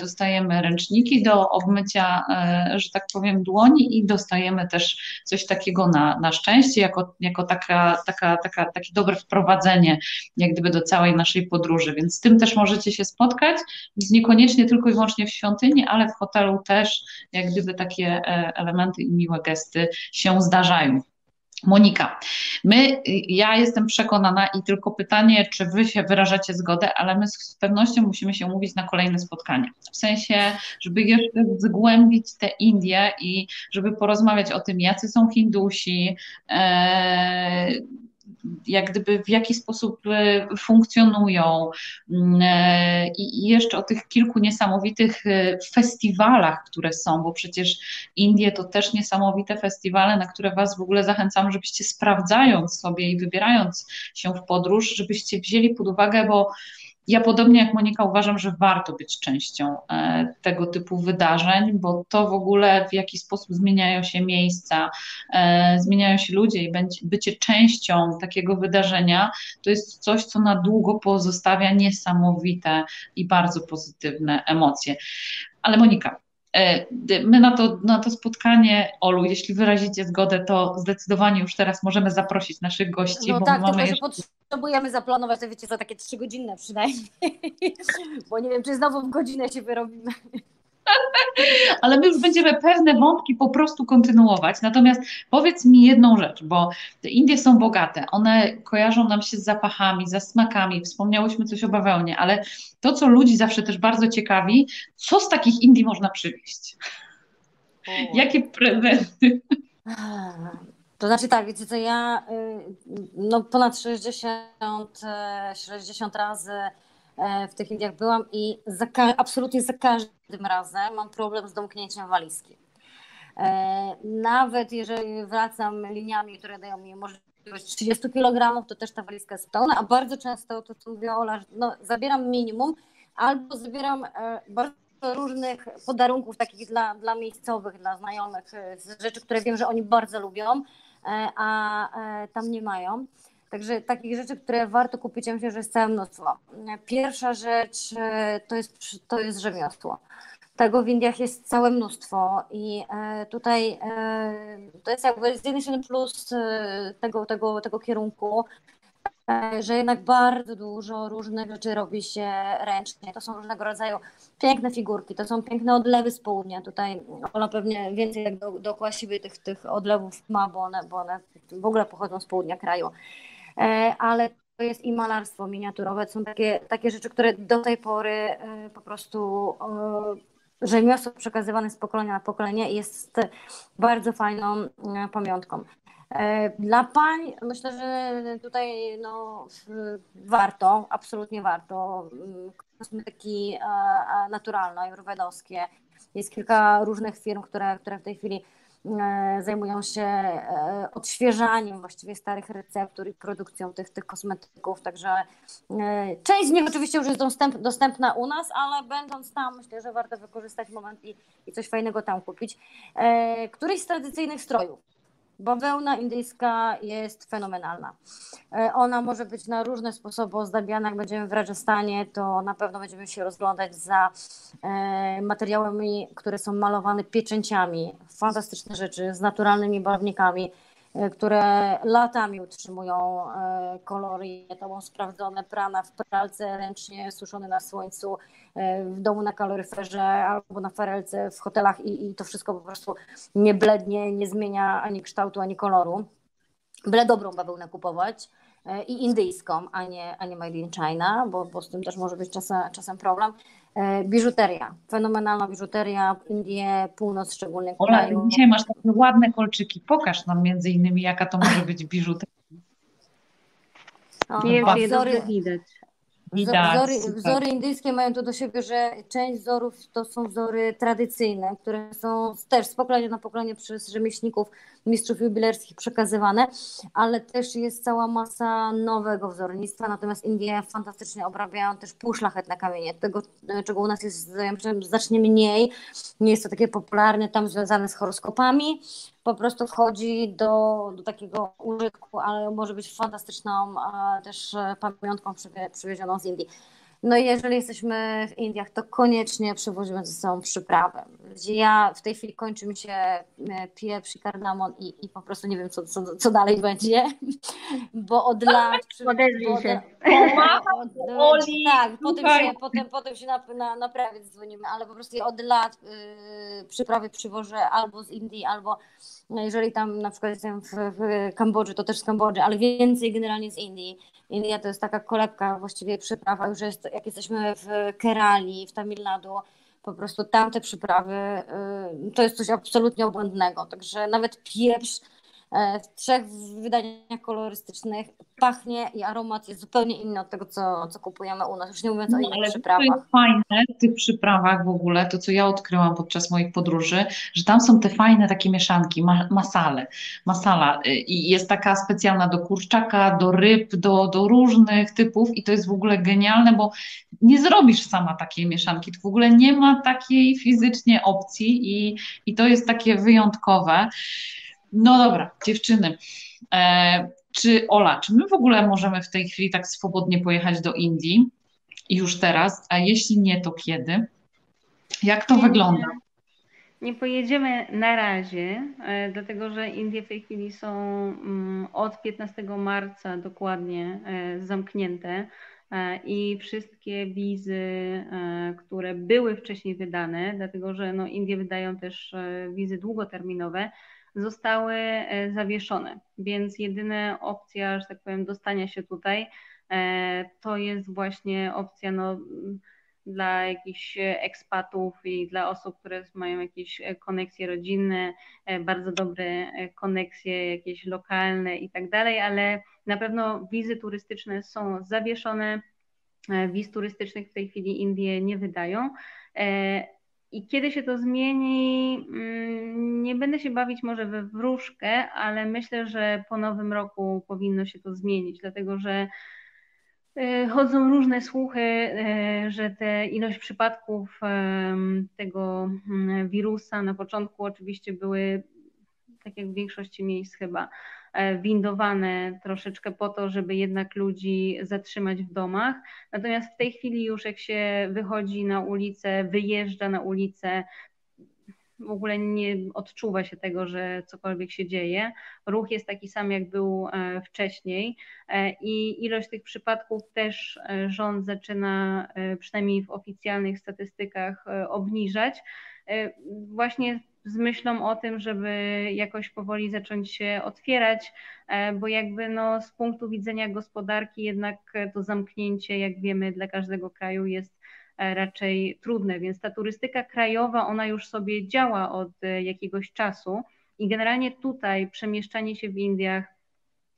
dostajemy ręczniki do obmycia, e, że tak powiem, dłoni i dostajemy też coś takiego na, na szczęście, jako, jako taka, taka, taka, takie dobre wprowadzenie jak gdyby do całej naszej podróży, więc z tym też możecie się spotkać, więc niekoniecznie tylko i wyłącznie w świątyni, ale w hotelu też jak gdyby takie e, elementy i miłe gesty się zdarzają. Monika, my, ja jestem przekonana i tylko pytanie, czy wy się wyrażacie zgodę, ale my z pewnością musimy się umówić na kolejne spotkanie. W sensie, żeby jeszcze zgłębić te Indie i żeby porozmawiać o tym, jacy są Hindusi, e, jak gdyby w jaki sposób e, funkcjonują. Mm, e, i jeszcze o tych kilku niesamowitych e, festiwalach, które są, bo przecież Indie to też niesamowite festiwale, na które Was w ogóle zachęcam, żebyście sprawdzając sobie i wybierając się w podróż, żebyście wzięli pod uwagę, bo ja podobnie jak Monika uważam, że warto być częścią e, tego typu wydarzeń, bo to w ogóle w jaki sposób zmieniają się miejsca, e, zmieniają się ludzie i bycie częścią takiego wydarzenia to jest coś, co na długo pozostawia niesamowite i bardzo pozytywne emocje. Ale Monika, my na to, na to spotkanie, Olu, jeśli wyrazicie zgodę, to zdecydowanie już teraz możemy zaprosić naszych gości. No bo tak, mamy tylko jeszcze... potrzebujemy zaplanować, to wiecie, za takie trzygodzinne przynajmniej, (laughs) bo nie wiem, czy znowu w godzinę się wyrobimy. Ale my już będziemy pewne wątki po prostu kontynuować. Natomiast powiedz mi jedną rzecz, bo te Indie są bogate, one kojarzą nam się z zapachami, ze smakami, wspomniałyśmy coś o bawełnie, ale to, co ludzi zawsze też bardzo ciekawi, co z takich Indii można przywieźć? O. Jakie prezenty? To znaczy tak, wiecie co, ja y, no ponad 60, 60 razy E, w tych Indiach byłam i za, absolutnie za każdym razem mam problem z domknięciem walizki. E, nawet jeżeli wracam liniami, które dają mi możliwość 30 kg, to też ta walizka jest pełna, a bardzo często to, co mówiła Ola, no, zabieram minimum albo zabieram e, bardzo różnych podarunków takich dla, dla miejscowych, dla znajomych, rzeczy, które wiem, że oni bardzo lubią, a tam nie mają. Także takich rzeczy, które warto kupić, ja myślę, że jest całe mnóstwo. Pierwsza rzecz e, to jest, to jest rzemiosło. Tego w Indiach jest całe mnóstwo i e, tutaj e, to jest jakby z jednej strony plus tego, tego, tego kierunku, że jednak bardzo dużo różnych rzeczy robi się ręcznie. To są różnego rodzaju piękne figurki, to są piękne odlewy z południa. Tutaj Ola pewnie więcej jak do, dookoła siebie tych, tych odlewów ma, bo one, bo one w ogóle pochodzą z południa kraju. E, ale to jest i malarstwo miniaturowe. To są takie, takie rzeczy, które do tej pory e, po prostu rzemiosło przekazywane z pokolenia na pokolenie jest bardzo fajną e, pamiątką. Dla pań myślę, że tutaj no, warto, absolutnie warto. Kosmetyki naturalne, ajurwedowskie. Jest kilka różnych firm, które, które w tej chwili zajmują się e, odświeżaniem właściwie starych receptur i produkcją tych, tych kosmetyków, także e, część z nich oczywiście już jest dostęp, dostępna u nas, ale będąc tam myślę, że warto wykorzystać moment i, i coś fajnego tam kupić. Któryś z tradycyjnych strojów, Bawełna indyjska jest fenomenalna. E, ona może być na różne sposoby ozdabiana. Jak będziemy w Rajasthanie, to na pewno będziemy się rozglądać za e, materiałami, które są malowane pieczęciami. Fantastyczne rzeczy z naturalnymi barwnikami. E, które latami utrzymują e, kolory, to są sprawdzone, prana w pralce, ręcznie suszone na słońcu, e, w domu na kaloryferze albo na farelce w hotelach i, i to wszystko po prostu nie blednie, nie zmienia ani kształtu, ani koloru. Byle dobrą bawełnę kupować i indyjską, a nie, a nie made in China, bo, bo z tym też może być czasem, czasem problem. E, biżuteria, fenomenalna biżuteria, Indie, północ szczególnie. Ola, kraju. dzisiaj masz takie ładne kolczyki. Pokaż nam między innymi, jaka to może być biżuteria. Nie wiem, widać. Widać, wzory, wzory indyjskie mają to do siebie, że część wzorów to są wzory tradycyjne, które są też z pokolenia na pokolenie przez rzemieślników, mistrzów jubilerskich przekazywane, ale też jest cała masa nowego wzornictwa, natomiast Indie fantastycznie obrabiają też półszlachetne kamienie, tego czego u nas jest znacznie mniej, nie jest to takie popularne, tam związane z horoskopami, po prostu wchodzi do, do takiego użytku, ale może być fantastyczną też e, pamiątką przywiezioną z Indii. No i jeżeli jesteśmy w Indiach, to koniecznie przywozimy ze sobą przyprawę. Ja w tej chwili kończy mi się e, pieprz i kardamon i, i po prostu nie wiem, co, co, co dalej będzie, (laughs) bo od lat... Odezwij się. Tak, potem się, potem, potem się na, na, naprawić dzwonimy, ale po prostu od lat y, przyprawy przywożę albo z Indii, albo jeżeli tam na przykład jestem w, w Kambodży, to też z Kambodży, ale więcej generalnie z Indii. India to jest taka kolebka właściwie przyprawa, już jest, jak jesteśmy w Kerali, w Tamil Nadu, po prostu tamte przyprawy y, to jest coś absolutnie obłędnego. Także nawet pieprz w trzech wydaniach kolorystycznych pachnie i aromat jest zupełnie inny od tego, co, co kupujemy u nas, już nie mówiąc no, o innych przyprawach. To jest fajne w tych przyprawach w ogóle, to co ja odkryłam podczas moich podróży, że tam są te fajne takie mieszanki, ma, masale, masala y, i jest taka specjalna do kurczaka, do ryb, do, do różnych typów i to jest w ogóle genialne, bo nie zrobisz sama takiej mieszanki, to w ogóle nie ma takiej fizycznie opcji i, i to jest takie wyjątkowe. No dobra, dziewczyny. E, czy Ola, czy my w ogóle możemy w tej chwili tak swobodnie pojechać do Indii? Już teraz, a jeśli nie, to kiedy? Jak to wygląda? nie pojedziemy na razie, e, dlatego że Indie w tej chwili są mm, od 15 marca dokładnie e, zamknięte e, i wszystkie wizy, które były wcześniej wydane, dlatego że no Indie wydają też wizy długoterminowe, zostały zawieszone. Więc jedyna opcja, że tak powiem, dostania się tutaj to jest właśnie opcja no, dla jakichś ekspatów i dla osób, które mają jakieś koneksje rodzinne, e, bardzo dobre e, koneksje jakieś lokalne i tak dalej, ale na pewno wizy turystyczne są zawieszone. E, wiz turystycznych w tej chwili Indie nie wydają. I kiedy się to zmieni, mm, nie będę się bawić może we wróżkę, ale myślę, że po nowym roku powinno się to zmienić, dlatego że E, chodzą różne słuchy, e, że te ilość przypadków tego mm, wirusa na początku oczywiście były, tak jak w większości miejsc chyba, e, windowane troszeczkę po to, żeby jednak ludzi zatrzymać w domach. Natomiast w tej chwili już jak się wychodzi na ulicę, wyjeżdża na ulicę, w ogóle nie odczuwa się tego, że cokolwiek się dzieje. Ruch jest taki sam, jak był e, wcześniej e, i ilość tych przypadków też e, rząd zaczyna, przynajmniej w oficjalnych statystykach, obniżać. Właśnie z myślą o tym, żeby jakoś powoli zacząć się otwierać, bo jakby no z punktu widzenia gospodarki jednak to zamknięcie, jak wiemy, dla każdego kraju jest E, raczej trudne, więc ta turystyka krajowa, ona już sobie działa od e, jakiegoś czasu i generalnie tutaj przemieszczanie się w Indiach,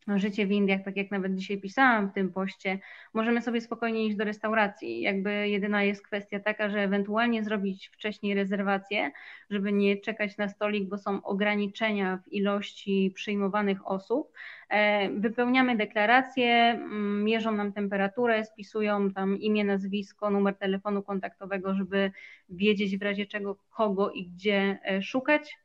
życie w Indiach, tak jak nawet dzisiaj pisałam w tym poście, możemy sobie spokojnie iść do restauracji. Jakby jedyna jest kwestia taka, że ewentualnie zrobić wcześniej rezerwację, żeby nie czekać na stolik, bo są ograniczenia w ilości przyjmowanych osób. E, wypełniamy deklarację, mierzą nam temperaturę, spisują tam imię, nazwisko, numer telefonu kontaktowego, żeby wiedzieć w razie czego kogo i gdzie e, szukać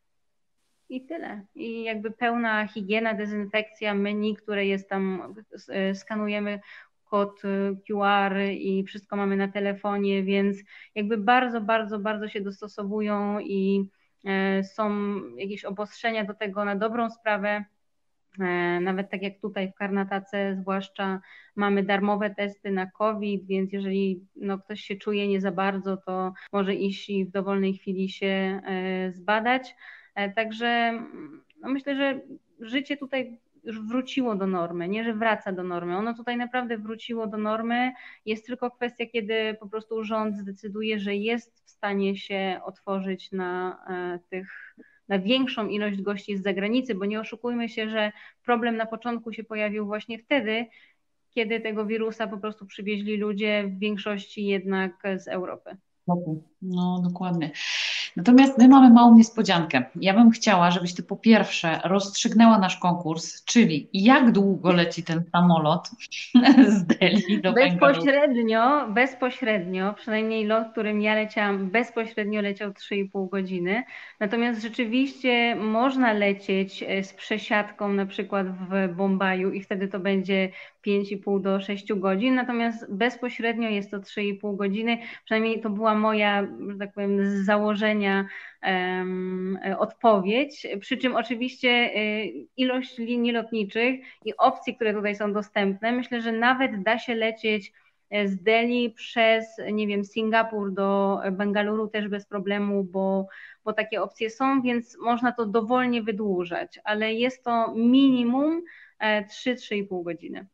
i tyle. I jakby pełna higiena, dezynfekcja, menu, które jest tam, e, skanujemy kod e, QR i wszystko mamy na telefonie, więc jakby bardzo, bardzo, bardzo się dostosowują i e, są jakieś obostrzenia do tego na dobrą sprawę. Nawet tak jak tutaj w Karnatace, zwłaszcza mamy darmowe testy na COVID, więc jeżeli no, ktoś się czuje nie za bardzo, to może iść i w dowolnej chwili się zbadać. E, także no myślę, że życie tutaj już wróciło do normy, nie że wraca do normy. Ono tutaj naprawdę wróciło do normy. Jest tylko kwestia, kiedy po prostu rząd zdecyduje, że jest w stanie się otworzyć na e, tych na większą ilość gości z zagranicy, bo nie oszukujmy się, że problem na początku się pojawił właśnie wtedy, kiedy tego wirusa po prostu przywieźli ludzie, w większości jednak z Europy. No, dokładnie. Natomiast my mamy małą niespodziankę. Ja bym chciała, żebyś ty po pierwsze rozstrzygnęła nasz konkurs, czyli jak długo leci ten samolot (laughs) z Delhi do Bezpośrednio, bezpośrednio, przynajmniej lot, którym ja leciałam, bezpośrednio leciał 3,5 godziny. Natomiast rzeczywiście można lecieć e, z przesiadką na przykład w Bombaju i wtedy to będzie 5,5 do 6 godzin, natomiast bezpośrednio jest to 3,5 godziny. Przynajmniej to była moja, że tak powiem, z założenia um, odpowiedź. Przy czym oczywiście e, ilość linii lotniczych i opcji, które tutaj są dostępne, myślę, że nawet da się lecieć e, z Delhi przez, nie wiem, Singapur do Bengaluru też bez problemu, bo, bo takie opcje są, więc można to dowolnie wydłużać, ale jest to minimum 3-3,5 e, godziny.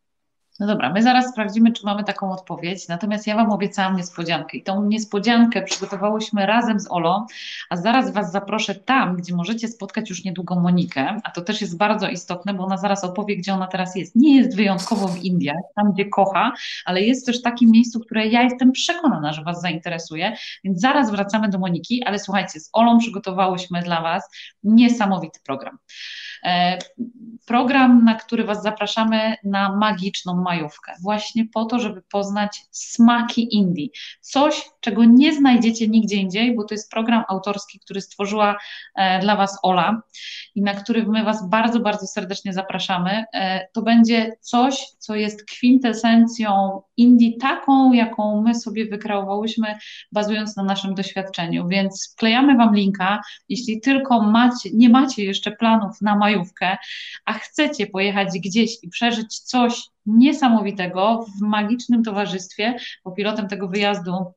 No dobra, my zaraz sprawdzimy, czy mamy taką odpowiedź. Natomiast ja Wam obiecałam niespodziankę i tą niespodziankę przygotowałyśmy razem z Olą, a zaraz Was zaproszę tam, gdzie możecie spotkać już niedługo Monikę, a to też jest bardzo istotne, bo ona zaraz opowie, gdzie ona teraz jest. Nie jest wyjątkowo w Indiach, tam gdzie kocha, ale jest też takim miejscu, które ja jestem przekonana, że Was zainteresuje, więc zaraz wracamy do Moniki, ale słuchajcie, z Olą przygotowałyśmy dla Was niesamowity program. E, program, na który Was zapraszamy na magiczną majówkę, właśnie po to, żeby poznać smaki Indii. Coś, czego nie znajdziecie nigdzie indziej, bo to jest program autorski, który stworzyła e, dla Was Ola i na który my Was bardzo, bardzo serdecznie zapraszamy. E, to będzie coś, co jest kwintesencją Indii taką, jaką my sobie wykreowałyśmy, bazując na naszym doświadczeniu. Więc wklejamy Wam linka. Jeśli tylko macie, nie macie jeszcze planów na majówkę, a chcecie pojechać gdzieś i przeżyć coś niesamowitego w magicznym towarzystwie, bo pilotem tego wyjazdu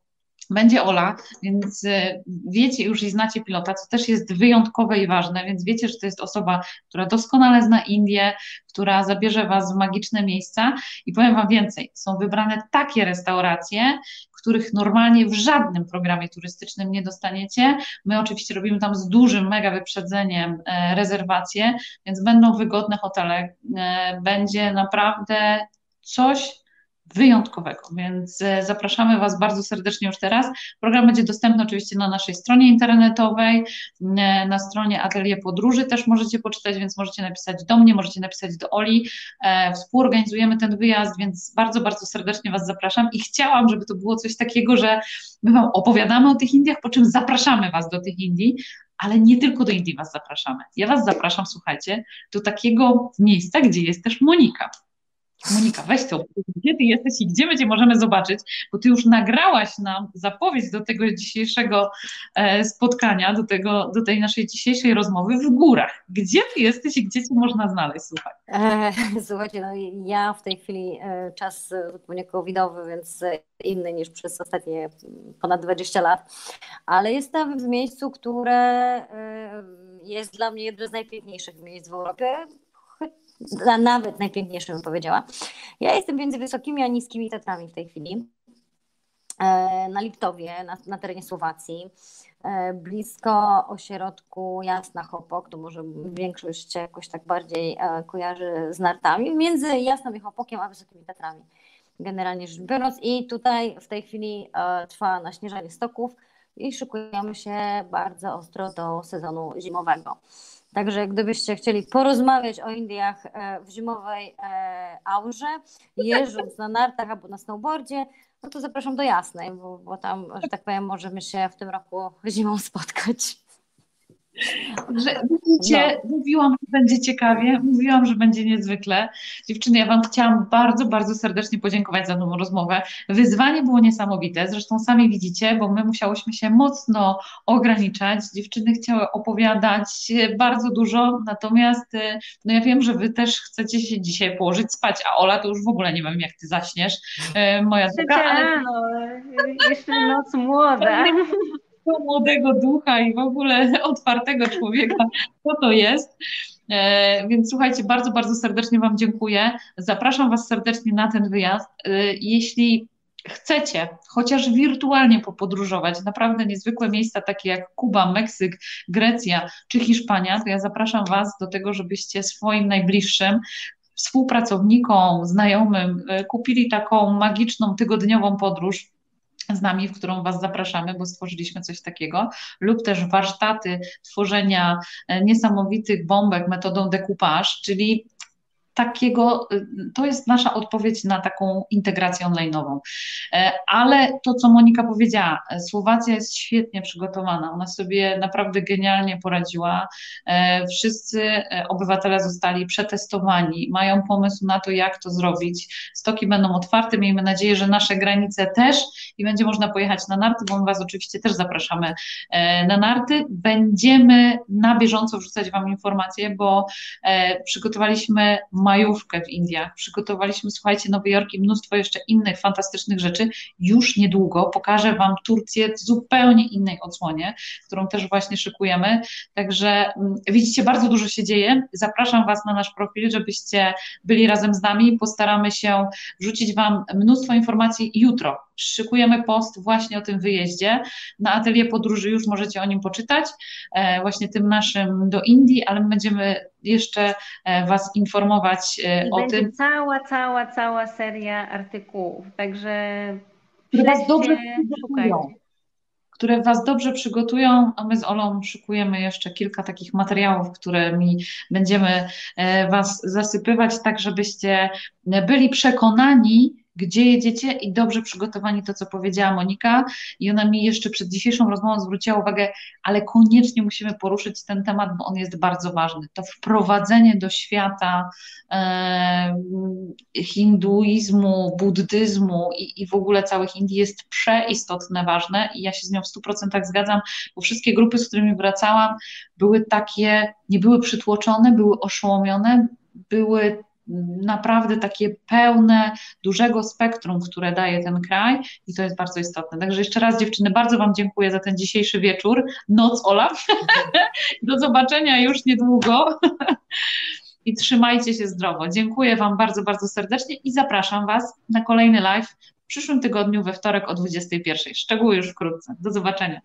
będzie Ola, więc e, wiecie już i znacie pilota, co też jest wyjątkowe i ważne, więc wiecie, że to jest osoba, która doskonale zna Indię, która zabierze Was w magiczne miejsca i powiem Wam więcej, są wybrane takie restauracje, których normalnie w żadnym programie turystycznym nie dostaniecie. My oczywiście robimy tam z dużym, mega wyprzedzeniem e, rezerwacje, więc będą wygodne hotele, e, będzie naprawdę coś wyjątkowego, więc e, zapraszamy Was bardzo serdecznie już teraz. Program będzie dostępny oczywiście na naszej stronie internetowej, e, na stronie Atelier Podróży też możecie poczytać, więc możecie napisać do mnie, możecie napisać do Oli. E, współorganizujemy ten wyjazd, więc bardzo, bardzo serdecznie Was zapraszam i chciałam, żeby to było coś takiego, że my Wam opowiadamy o tych Indiach, po czym zapraszamy Was do tych Indii, ale nie tylko do Indii Was zapraszamy. Ja Was zapraszam, słuchajcie, do takiego miejsca, gdzie jest też Monika. Monika, weź to, gdzie ty jesteś i gdzie my cię możemy zobaczyć, bo ty już nagrałaś nam zapowiedź do tego dzisiejszego e, spotkania, do, tego, do tej naszej dzisiejszej rozmowy w górach. Gdzie ty jesteś i gdzie cię można znaleźć, słuchaj? E, (laughs) słuchajcie, no ja w tej chwili e, czas zupełnie covidowy, więc inny niż przez ostatnie ponad 20 lat, ale jestem w miejscu, które jest dla mnie jednym z najpiękniejszych miejsc w Europie nawet najpiękniejszym bym powiedziała. Ja jestem między wysokimi a niskimi Tatrami w tej chwili. E, na Liptowie, na, na terenie Słowacji, e, blisko ośrodku Jasna Chopok, to może większość jakoś tak bardziej e, kojarzy z nartami, między Jasną i Chopokiem a Wysokimi Tatrami, generalnie rzecz biorąc. I tutaj w tej chwili trwa naśnieżanie stoków i szykujemy się bardzo ostro do sezonu zimowego. Także gdybyście chcieli porozmawiać o Indiach e, w zimowej e, aurze, jeżdżąc na nartach albo na snowboardzie, no to zapraszam do Jasnej, bo, bo tam, że tak powiem, możemy się w tym roku zimą spotkać. Że widzicie, no. mówiłam, że będzie ciekawie, mówiłam, że będzie niezwykle. Dziewczyny, ja Wam chciałam bardzo, bardzo serdecznie podziękować za tą rozmowę. Wyzwanie było niesamowite, zresztą sami widzicie, bo my musiałyśmy się mocno ograniczać. Dziewczyny chciały opowiadać bardzo dużo, natomiast no ja wiem, że Wy też chcecie się dzisiaj położyć spać, a Ola to już w ogóle nie wiem, jak Ty zaśniesz, e, moja droga. Ale... jeszcze noc młoda. (laughs) młodego ducha i w ogóle (laughs) otwartego człowieka, co to jest. E, więc słuchajcie, bardzo, bardzo serdecznie Wam dziękuję. Zapraszam Was serdecznie na ten wyjazd. E, jeśli chcecie chociaż wirtualnie popodróżować, naprawdę niezwykłe miejsca takie jak Kuba, Meksyk, Grecja czy Hiszpania, to ja zapraszam Was do tego, żebyście swoim najbliższym współpracownikom, znajomym e, kupili taką magiczną tygodniową podróż z nami, w którą Was zapraszamy, bo stworzyliśmy coś takiego, lub też warsztaty tworzenia e, niesamowitych bombek metodą decoupage, czyli takiego, y, to jest nasza odpowiedź na taką integrację online'ową. E, ale to, co Monika powiedziała, Słowacja jest świetnie przygotowana, ona sobie naprawdę genialnie poradziła. E, wszyscy e, obywatele zostali przetestowani, mają pomysł na to, jak to zrobić. Stoki będą otwarte, miejmy nadzieję, że nasze granice też i będzie można pojechać na narty, bo my Was oczywiście też zapraszamy na narty. Będziemy na bieżąco wrzucać Wam informacje, bo przygotowaliśmy majówkę w Indiach. Przygotowaliśmy, słuchajcie, Nowy Jork i mnóstwo jeszcze innych fantastycznych rzeczy. Już niedługo pokażę Wam Turcję w zupełnie innej odsłonie, którą też właśnie szykujemy. Także mm, widzicie, bardzo dużo się dzieje. Zapraszam Was na nasz profil, żebyście byli razem z nami. Postaramy się wrzucić Wam mnóstwo informacji jutro. Szykujemy post właśnie o tym wyjeździe. Na atelier podróży już możecie o nim poczytać, e, właśnie tym naszym do Indii, ale my będziemy jeszcze e, Was informować e, I o tym. Cała, cała, cała seria artykułów, także które Was dobrze przygotują. Które Was dobrze przygotują, a my z Olą szykujemy jeszcze kilka takich materiałów, którymi będziemy Was zasypywać, tak żebyście byli przekonani, gdzie jedziecie i dobrze przygotowani, to co powiedziała Monika. I ona mi jeszcze przed dzisiejszą rozmową zwróciła uwagę, ale koniecznie musimy poruszyć ten temat, bo on jest bardzo ważny. To wprowadzenie do świata e, hinduizmu, buddyzmu i, i w ogóle całych Indii jest przeistotne, ważne i ja się z nią w 100% zgadzam, bo wszystkie grupy, z którymi wracałam, były takie, nie były przytłoczone, były oszołomione, były naprawdę takie pełne, dużego spektrum, które daje ten kraj i to jest bardzo istotne. Także jeszcze raz dziewczyny, bardzo Wam dziękuję za ten dzisiejszy wieczór, noc Ola. (laughs) Do zobaczenia już niedługo (laughs) i trzymajcie się zdrowo. Dziękuję Wam bardzo, bardzo serdecznie i zapraszam Was na kolejny live w przyszłym tygodniu we wtorek o 21. Szczegóły już wkrótce. Do zobaczenia.